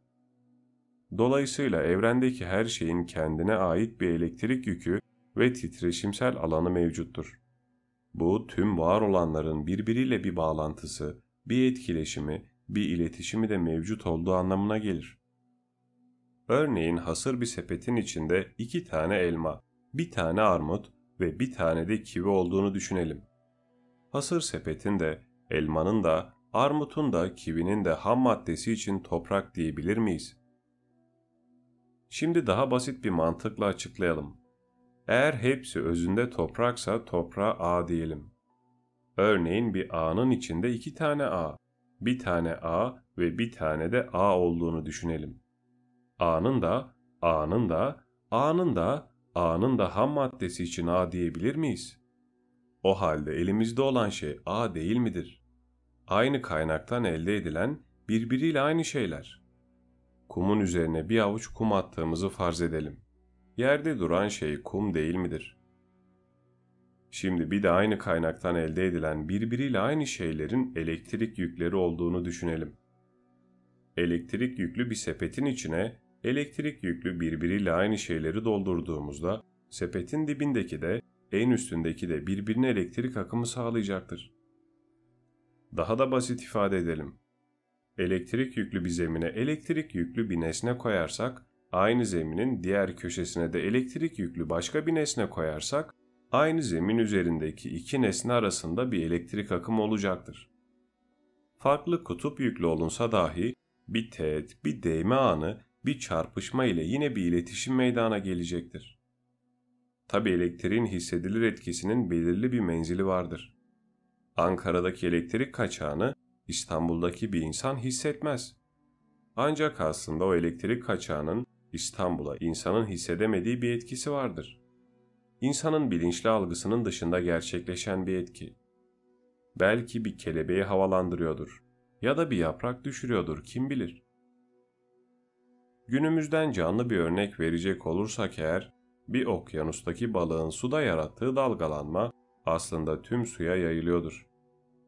Dolayısıyla evrendeki her şeyin kendine ait bir elektrik yükü ve titreşimsel alanı mevcuttur. Bu tüm var olanların birbiriyle bir bağlantısı, bir etkileşimi, bir iletişimi de mevcut olduğu anlamına gelir. Örneğin hasır bir sepetin içinde iki tane elma, bir tane armut ve bir tane de kivi olduğunu düşünelim. Hasır sepetin de, elmanın da, armutun da, kivinin de ham maddesi için toprak diyebilir miyiz? Şimdi daha basit bir mantıkla açıklayalım. Eğer hepsi özünde topraksa toprağa A diyelim. Örneğin bir A'nın içinde iki tane A, bir tane A ve bir tane de A olduğunu düşünelim. A'nın da, A'nın da, A'nın da, A'nın da ham maddesi için A diyebilir miyiz? O halde elimizde olan şey A değil midir? Aynı kaynaktan elde edilen birbiriyle aynı şeyler. Kumun üzerine bir avuç kum attığımızı farz edelim. Yerde duran şey kum değil midir? Şimdi bir de aynı kaynaktan elde edilen birbiriyle aynı şeylerin elektrik yükleri olduğunu düşünelim. elektrik yüklü bir sepetin içine elektrik yüklü birbiriyle aynı şeyleri doldurduğumuzda sepetin dibindeki de en üstündeki de birbirine elektrik akımı sağlayacaktır. Daha da basit ifade edelim. Elektrik yüklü bir zemine elektrik yüklü bir nesne koyarsak, aynı zeminin diğer köşesine de elektrik yüklü başka bir nesne koyarsak, aynı zemin üzerindeki iki nesne arasında bir elektrik akımı olacaktır. Farklı kutup yüklü olunsa dahi bir teğet, bir değme anı, bir çarpışma ile yine bir iletişim meydana gelecektir. Tabi elektriğin hissedilir etkisinin belirli bir menzili vardır. Ankara'daki elektrik kaçağını İstanbul'daki bir insan hissetmez. Ancak aslında o elektrik kaçağının İstanbul'a insanın hissedemediği bir etkisi vardır. İnsanın bilinçli algısının dışında gerçekleşen bir etki. Belki bir kelebeği havalandırıyordur ya da bir yaprak düşürüyordur kim bilir. Günümüzden canlı bir örnek verecek olursak eğer, bir okyanustaki balığın suda yarattığı dalgalanma aslında tüm suya yayılıyordur.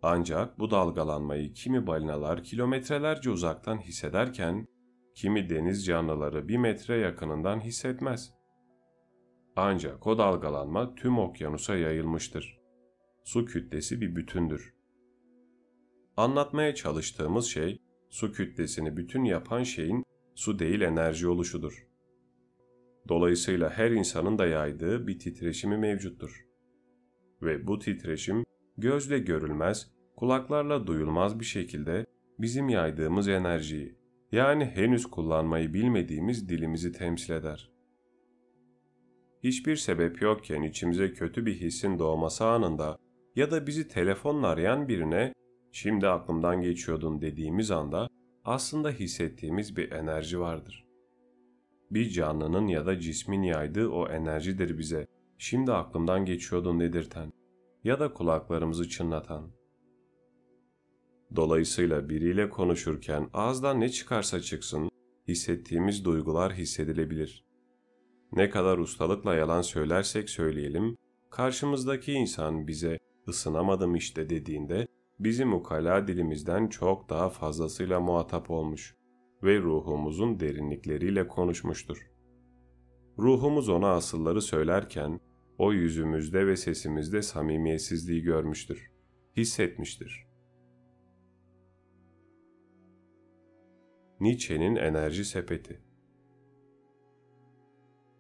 Ancak bu dalgalanmayı kimi balinalar kilometrelerce uzaktan hissederken, kimi deniz canlıları bir metre yakınından hissetmez. Ancak o dalgalanma tüm okyanusa yayılmıştır. Su kütlesi bir bütündür. Anlatmaya çalıştığımız şey, su kütlesini bütün yapan şeyin su değil enerji oluşudur. Dolayısıyla her insanın da yaydığı bir titreşimi mevcuttur. Ve bu titreşim gözle görülmez, kulaklarla duyulmaz bir şekilde bizim yaydığımız enerjiyi, yani henüz kullanmayı bilmediğimiz dilimizi temsil eder. Hiçbir sebep yokken içimize kötü bir hissin doğması anında ya da bizi telefonla arayan birine şimdi aklımdan geçiyordun dediğimiz anda aslında hissettiğimiz bir enerji vardır. Bir canlının ya da cismin yaydığı o enerjidir bize şimdi aklımdan geçiyordun dedirten ya da kulaklarımızı çınlatan. Dolayısıyla biriyle konuşurken ağızdan ne çıkarsa çıksın, hissettiğimiz duygular hissedilebilir. Ne kadar ustalıkla yalan söylersek söyleyelim, karşımızdaki insan bize ısınamadım işte dediğinde bizim ukala dilimizden çok daha fazlasıyla muhatap olmuş ve ruhumuzun derinlikleriyle konuşmuştur. Ruhumuz ona asılları söylerken o yüzümüzde ve sesimizde samimiyetsizliği görmüştür, hissetmiştir. Nietzsche'nin enerji sepeti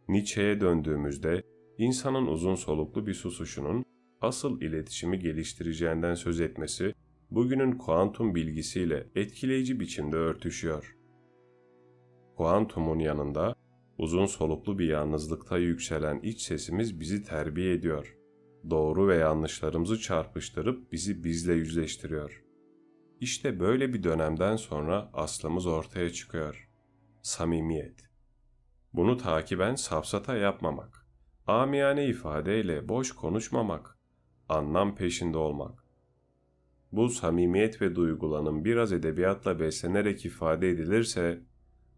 Nietzsche'ye döndüğümüzde insanın uzun soluklu bir susuşunun asıl iletişimi geliştireceğinden söz etmesi bugünün kuantum bilgisiyle etkileyici biçimde örtüşüyor. Kuantumun yanında uzun soluklu bir yalnızlıkta yükselen iç sesimiz bizi terbiye ediyor. Doğru ve yanlışlarımızı çarpıştırıp bizi bizle yüzleştiriyor. İşte böyle bir dönemden sonra aslımız ortaya çıkıyor. Samimiyet. Bunu takiben safsata yapmamak, amiyane ifadeyle boş konuşmamak, anlam peşinde olmak. Bu samimiyet ve duygulanım biraz edebiyatla beslenerek ifade edilirse,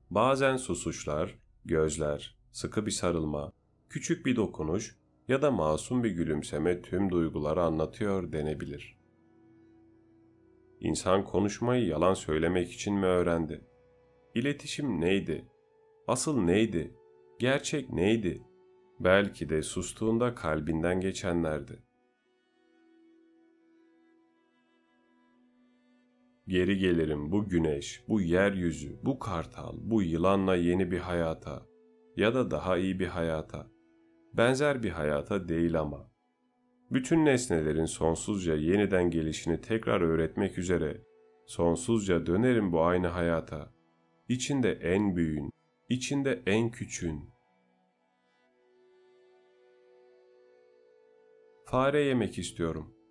bazen susuşlar, gözler, sıkı bir sarılma, küçük bir dokunuş ya da masum bir gülümseme tüm duyguları anlatıyor denebilir. İnsan konuşmayı yalan söylemek için mi öğrendi? İletişim neydi? Asıl neydi? Gerçek neydi? Belki de sustuğunda kalbinden geçenlerdi. Geri gelirim bu güneş, bu yeryüzü, bu kartal, bu yılanla yeni bir hayata ya da daha iyi bir hayata. Benzer bir hayata değil ama. Bütün nesnelerin sonsuzca yeniden gelişini tekrar öğretmek üzere sonsuzca dönerim bu aynı hayata. İçinde en büyüğün, içinde en küçüğün. Fare yemek istiyorum.''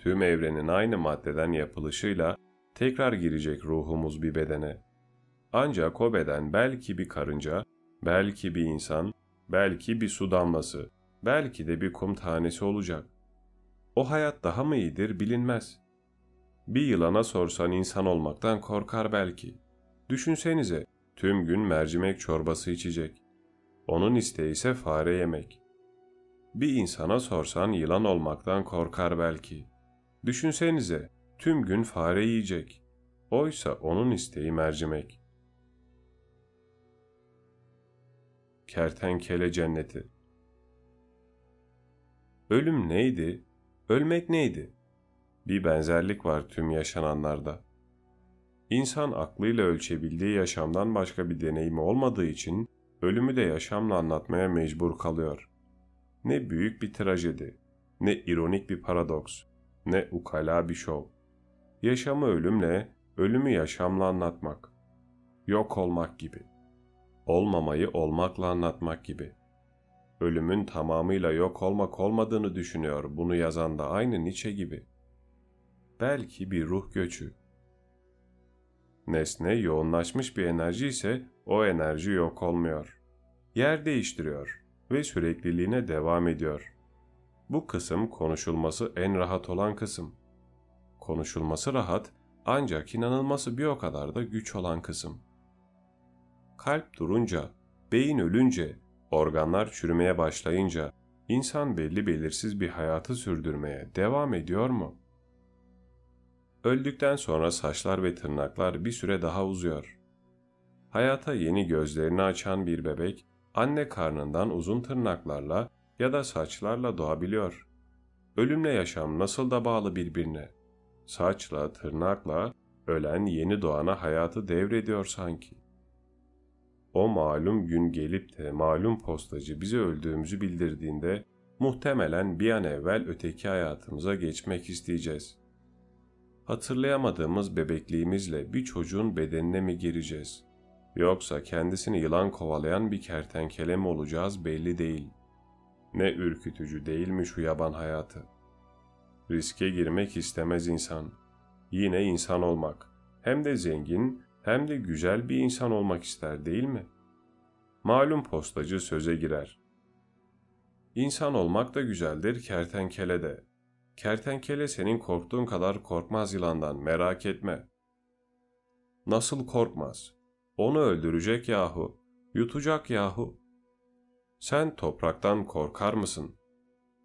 tüm evrenin aynı maddeden yapılışıyla tekrar girecek ruhumuz bir bedene. Ancak o beden belki bir karınca, belki bir insan, belki bir su damlası, belki de bir kum tanesi olacak. O hayat daha mı iyidir bilinmez. Bir yılana sorsan insan olmaktan korkar belki. Düşünsenize tüm gün mercimek çorbası içecek. Onun isteği ise fare yemek. Bir insana sorsan yılan olmaktan korkar belki. Düşünsenize, tüm gün fare yiyecek. Oysa onun isteği mercimek. Kertenkele cenneti. Ölüm neydi? Ölmek neydi? Bir benzerlik var tüm yaşananlarda. İnsan aklıyla ölçebildiği yaşamdan başka bir deneyimi olmadığı için ölümü de yaşamla anlatmaya mecbur kalıyor. Ne büyük bir trajedi, ne ironik bir paradoks, ne ukala bir şov. Yaşamı ölümle, ölümü yaşamla anlatmak. Yok olmak gibi. Olmamayı olmakla anlatmak gibi. Ölümün tamamıyla yok olmak olmadığını düşünüyor bunu yazan da aynı Nietzsche gibi. Belki bir ruh göçü. Nesne yoğunlaşmış bir enerji ise o enerji yok olmuyor. Yer değiştiriyor ve sürekliliğine devam ediyor. Bu kısım konuşulması en rahat olan kısım. Konuşulması rahat ancak inanılması bir o kadar da güç olan kısım. Kalp durunca, beyin ölünce, organlar çürümeye başlayınca insan belli belirsiz bir hayatı sürdürmeye devam ediyor mu? Öldükten sonra saçlar ve tırnaklar bir süre daha uzuyor. Hayata yeni gözlerini açan bir bebek anne karnından uzun tırnaklarla ya da saçlarla doğabiliyor. Ölümle yaşam nasıl da bağlı birbirine. Saçla, tırnakla ölen yeni doğana hayatı devrediyor sanki. O malum gün gelip de malum postacı bize öldüğümüzü bildirdiğinde muhtemelen bir an evvel öteki hayatımıza geçmek isteyeceğiz. Hatırlayamadığımız bebekliğimizle bir çocuğun bedenine mi gireceğiz? Yoksa kendisini yılan kovalayan bir kertenkele mi olacağız belli değil. Ne ürkütücü değil mi şu yaban hayatı? Riske girmek istemez insan. Yine insan olmak. Hem de zengin hem de güzel bir insan olmak ister değil mi? Malum postacı söze girer. İnsan olmak da güzeldir kertenkele de. Kertenkele senin korktuğun kadar korkmaz yılandan merak etme. Nasıl korkmaz? Onu öldürecek yahu, yutacak yahu. Sen topraktan korkar mısın?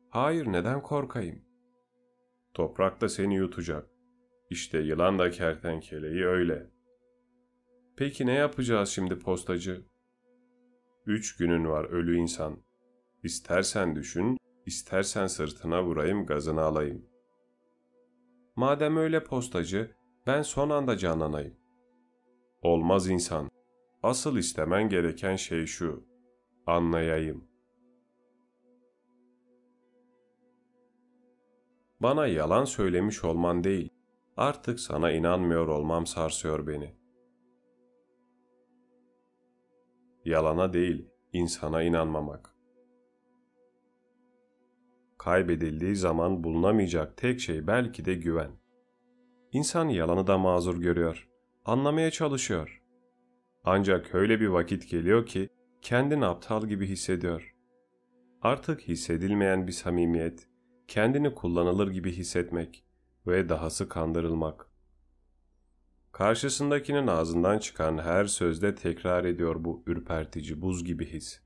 Hayır neden korkayım? Toprak da seni yutacak. İşte yılan da kertenkeleyi öyle. Peki ne yapacağız şimdi postacı? Üç günün var ölü insan. İstersen düşün, istersen sırtına vurayım gazını alayım. Madem öyle postacı, ben son anda canlanayım. Olmaz insan. Asıl istemen gereken şey şu. Anlayayım. Bana yalan söylemiş olman değil, artık sana inanmıyor olmam sarsıyor beni. Yalana değil, insana inanmamak. Kaybedildiği zaman bulunamayacak tek şey belki de güven. İnsan yalanı da mazur görüyor, anlamaya çalışıyor. Ancak öyle bir vakit geliyor ki kendini aptal gibi hissediyor. Artık hissedilmeyen bir samimiyet, kendini kullanılır gibi hissetmek ve dahası kandırılmak. Karşısındakinin ağzından çıkan her sözde tekrar ediyor bu ürpertici buz gibi his.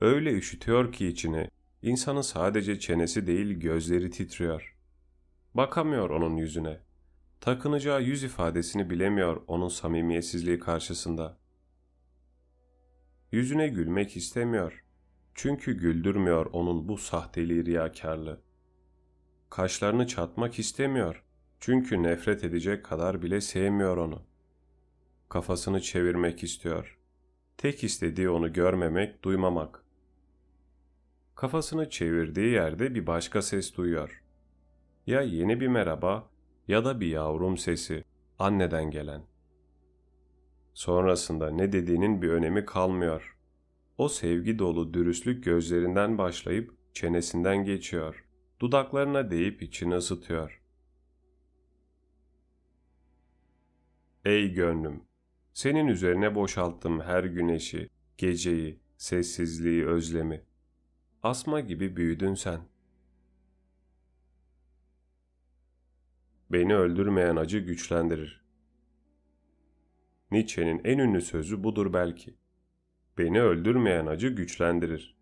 Öyle üşütüyor ki içini, insanın sadece çenesi değil gözleri titriyor. Bakamıyor onun yüzüne. Takınacağı yüz ifadesini bilemiyor onun samimiyetsizliği karşısında. Yüzüne gülmek istemiyor. Çünkü güldürmüyor onun bu sahteliği riyakarlığı. Kaşlarını çatmak istemiyor. Çünkü nefret edecek kadar bile sevmiyor onu. Kafasını çevirmek istiyor. Tek istediği onu görmemek, duymamak. Kafasını çevirdiği yerde bir başka ses duyuyor. Ya yeni bir merhaba ya da bir yavrum sesi, anneden gelen. Sonrasında ne dediğinin bir önemi kalmıyor. O sevgi dolu dürüstlük gözlerinden başlayıp çenesinden geçiyor. Dudaklarına değip içini ısıtıyor. Ey gönlüm! Senin üzerine boşalttım her güneşi, geceyi, sessizliği, özlemi. Asma gibi büyüdün sen. Beni öldürmeyen acı güçlendirir. Nietzsche'nin en ünlü sözü budur belki. Beni öldürmeyen acı güçlendirir.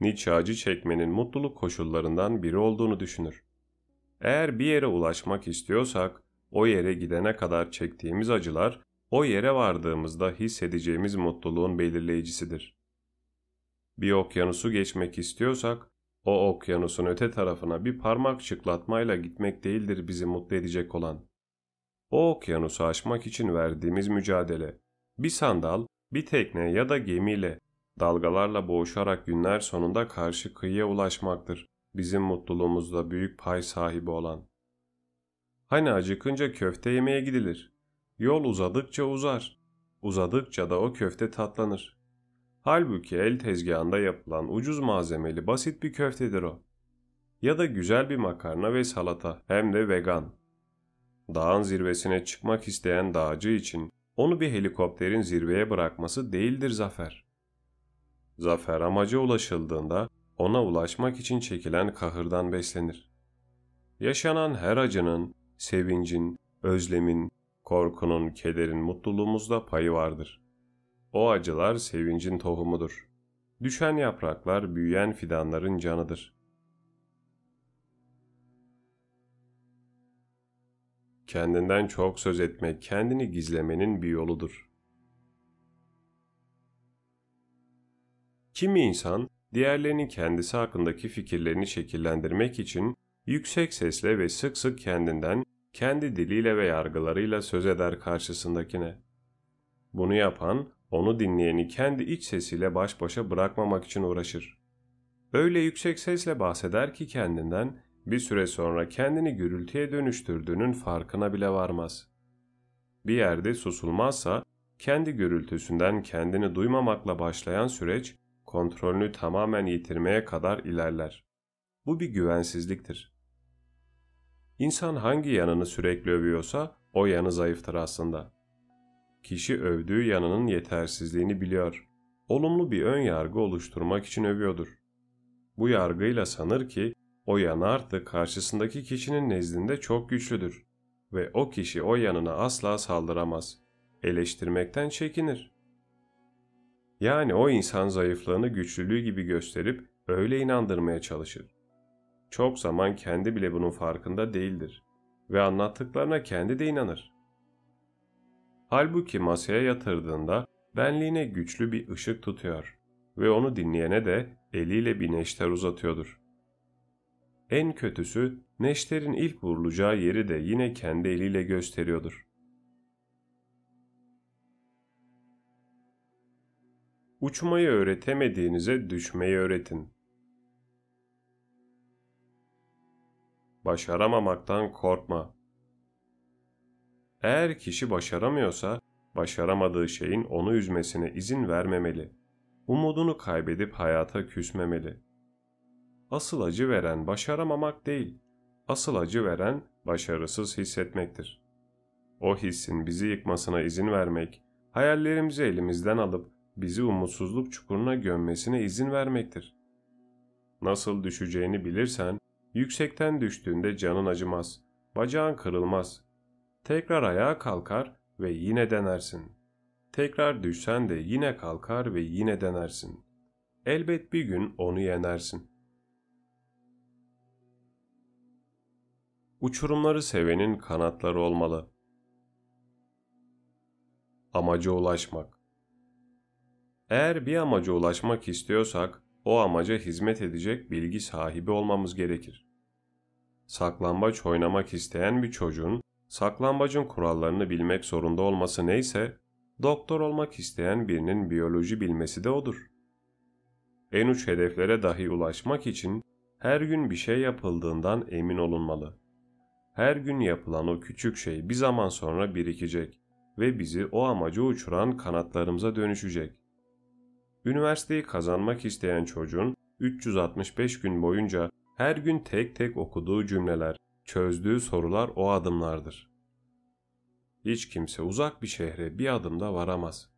Nietzsche acı çekmenin mutluluk koşullarından biri olduğunu düşünür. Eğer bir yere ulaşmak istiyorsak, o yere gidene kadar çektiğimiz acılar, o yere vardığımızda hissedeceğimiz mutluluğun belirleyicisidir. Bir okyanusu geçmek istiyorsak, o okyanusun öte tarafına bir parmak çıklatmayla gitmek değildir bizi mutlu edecek olan. O okyanusu aşmak için verdiğimiz mücadele, bir sandal, bir tekne ya da gemiyle, dalgalarla boğuşarak günler sonunda karşı kıyıya ulaşmaktır bizim mutluluğumuzda büyük pay sahibi olan. Hani acıkınca köfte yemeye gidilir. Yol uzadıkça uzar. Uzadıkça da o köfte tatlanır. Halbuki el tezgahında yapılan ucuz malzemeli basit bir köftedir o. Ya da güzel bir makarna ve salata hem de vegan. Dağın zirvesine çıkmak isteyen dağcı için onu bir helikopterin zirveye bırakması değildir zafer. Zafer amaca ulaşıldığında ona ulaşmak için çekilen kahırdan beslenir. Yaşanan her acının, sevincin, özlemin, korkunun, kederin mutluluğumuzda payı vardır. O acılar sevincin tohumudur. Düşen yapraklar büyüyen fidanların canıdır. Kendinden çok söz etmek, kendini gizlemenin bir yoludur. Kimi insan diğerlerinin kendisi hakkındaki fikirlerini şekillendirmek için yüksek sesle ve sık sık kendinden, kendi diliyle ve yargılarıyla söz eder karşısındakine. Bunu yapan, onu dinleyeni kendi iç sesiyle baş başa bırakmamak için uğraşır. Öyle yüksek sesle bahseder ki kendinden, bir süre sonra kendini gürültüye dönüştürdüğünün farkına bile varmaz. Bir yerde susulmazsa, kendi gürültüsünden kendini duymamakla başlayan süreç, kontrolünü tamamen yitirmeye kadar ilerler. Bu bir güvensizliktir. İnsan hangi yanını sürekli övüyorsa o yanı zayıftır aslında. Kişi övdüğü yanının yetersizliğini biliyor. Olumlu bir ön yargı oluşturmak için övüyordur. Bu yargıyla sanır ki o yanı artık karşısındaki kişinin nezdinde çok güçlüdür ve o kişi o yanına asla saldıramaz. Eleştirmekten çekinir. Yani o insan zayıflığını güçlülüğü gibi gösterip öyle inandırmaya çalışır. Çok zaman kendi bile bunun farkında değildir ve anlattıklarına kendi de inanır. Halbuki masaya yatırdığında benliğine güçlü bir ışık tutuyor ve onu dinleyene de eliyle bir neşter uzatıyordur. En kötüsü neşterin ilk vurulacağı yeri de yine kendi eliyle gösteriyordur. Uçmayı öğretemediğinize düşmeyi öğretin. Başaramamaktan korkma. Eğer kişi başaramıyorsa, başaramadığı şeyin onu üzmesine izin vermemeli. Umudunu kaybedip hayata küsmemeli. Asıl acı veren başaramamak değil, asıl acı veren başarısız hissetmektir. O hissin bizi yıkmasına izin vermek, hayallerimizi elimizden alıp bizi umutsuzluk çukuruna gömmesine izin vermektir. Nasıl düşeceğini bilirsen, yüksekten düştüğünde canın acımaz, bacağın kırılmaz. Tekrar ayağa kalkar ve yine denersin. Tekrar düşsen de yine kalkar ve yine denersin. Elbet bir gün onu yenersin. Uçurumları sevenin kanatları olmalı. Amaca ulaşmak eğer bir amaca ulaşmak istiyorsak, o amaca hizmet edecek bilgi sahibi olmamız gerekir. Saklambaç oynamak isteyen bir çocuğun, saklambacın kurallarını bilmek zorunda olması neyse, doktor olmak isteyen birinin biyoloji bilmesi de odur. En uç hedeflere dahi ulaşmak için her gün bir şey yapıldığından emin olunmalı. Her gün yapılan o küçük şey bir zaman sonra birikecek ve bizi o amaca uçuran kanatlarımıza dönüşecek. Üniversiteyi kazanmak isteyen çocuğun 365 gün boyunca her gün tek tek okuduğu cümleler, çözdüğü sorular o adımlardır. Hiç kimse uzak bir şehre bir adımda varamaz.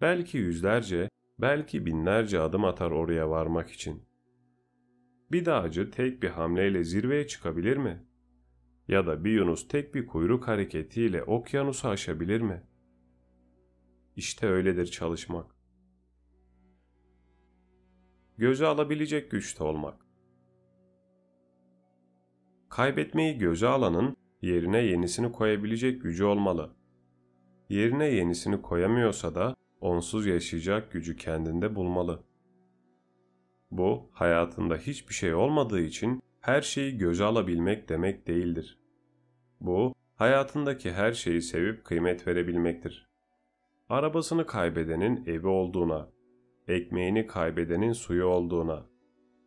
Belki yüzlerce, belki binlerce adım atar oraya varmak için. Bir dağcı tek bir hamleyle zirveye çıkabilir mi? Ya da bir yunus tek bir kuyruk hareketiyle okyanusu aşabilir mi? İşte öyledir çalışmak göze alabilecek güçte olmak. Kaybetmeyi göze alanın yerine yenisini koyabilecek gücü olmalı. Yerine yenisini koyamıyorsa da onsuz yaşayacak gücü kendinde bulmalı. Bu, hayatında hiçbir şey olmadığı için her şeyi göze alabilmek demek değildir. Bu, hayatındaki her şeyi sevip kıymet verebilmektir. Arabasını kaybedenin evi olduğuna, ekmeğini kaybedenin suyu olduğuna,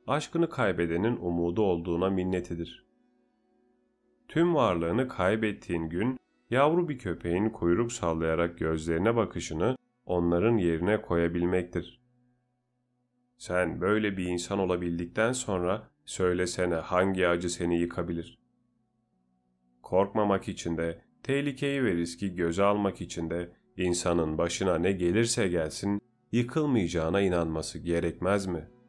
aşkını kaybedenin umudu olduğuna minnetidir. Tüm varlığını kaybettiğin gün, yavru bir köpeğin kuyruk sallayarak gözlerine bakışını onların yerine koyabilmektir. Sen böyle bir insan olabildikten sonra söylesene hangi acı seni yıkabilir? Korkmamak için de, tehlikeyi ve riski göze almak için de insanın başına ne gelirse gelsin yıkılmayacağına inanması gerekmez mi?''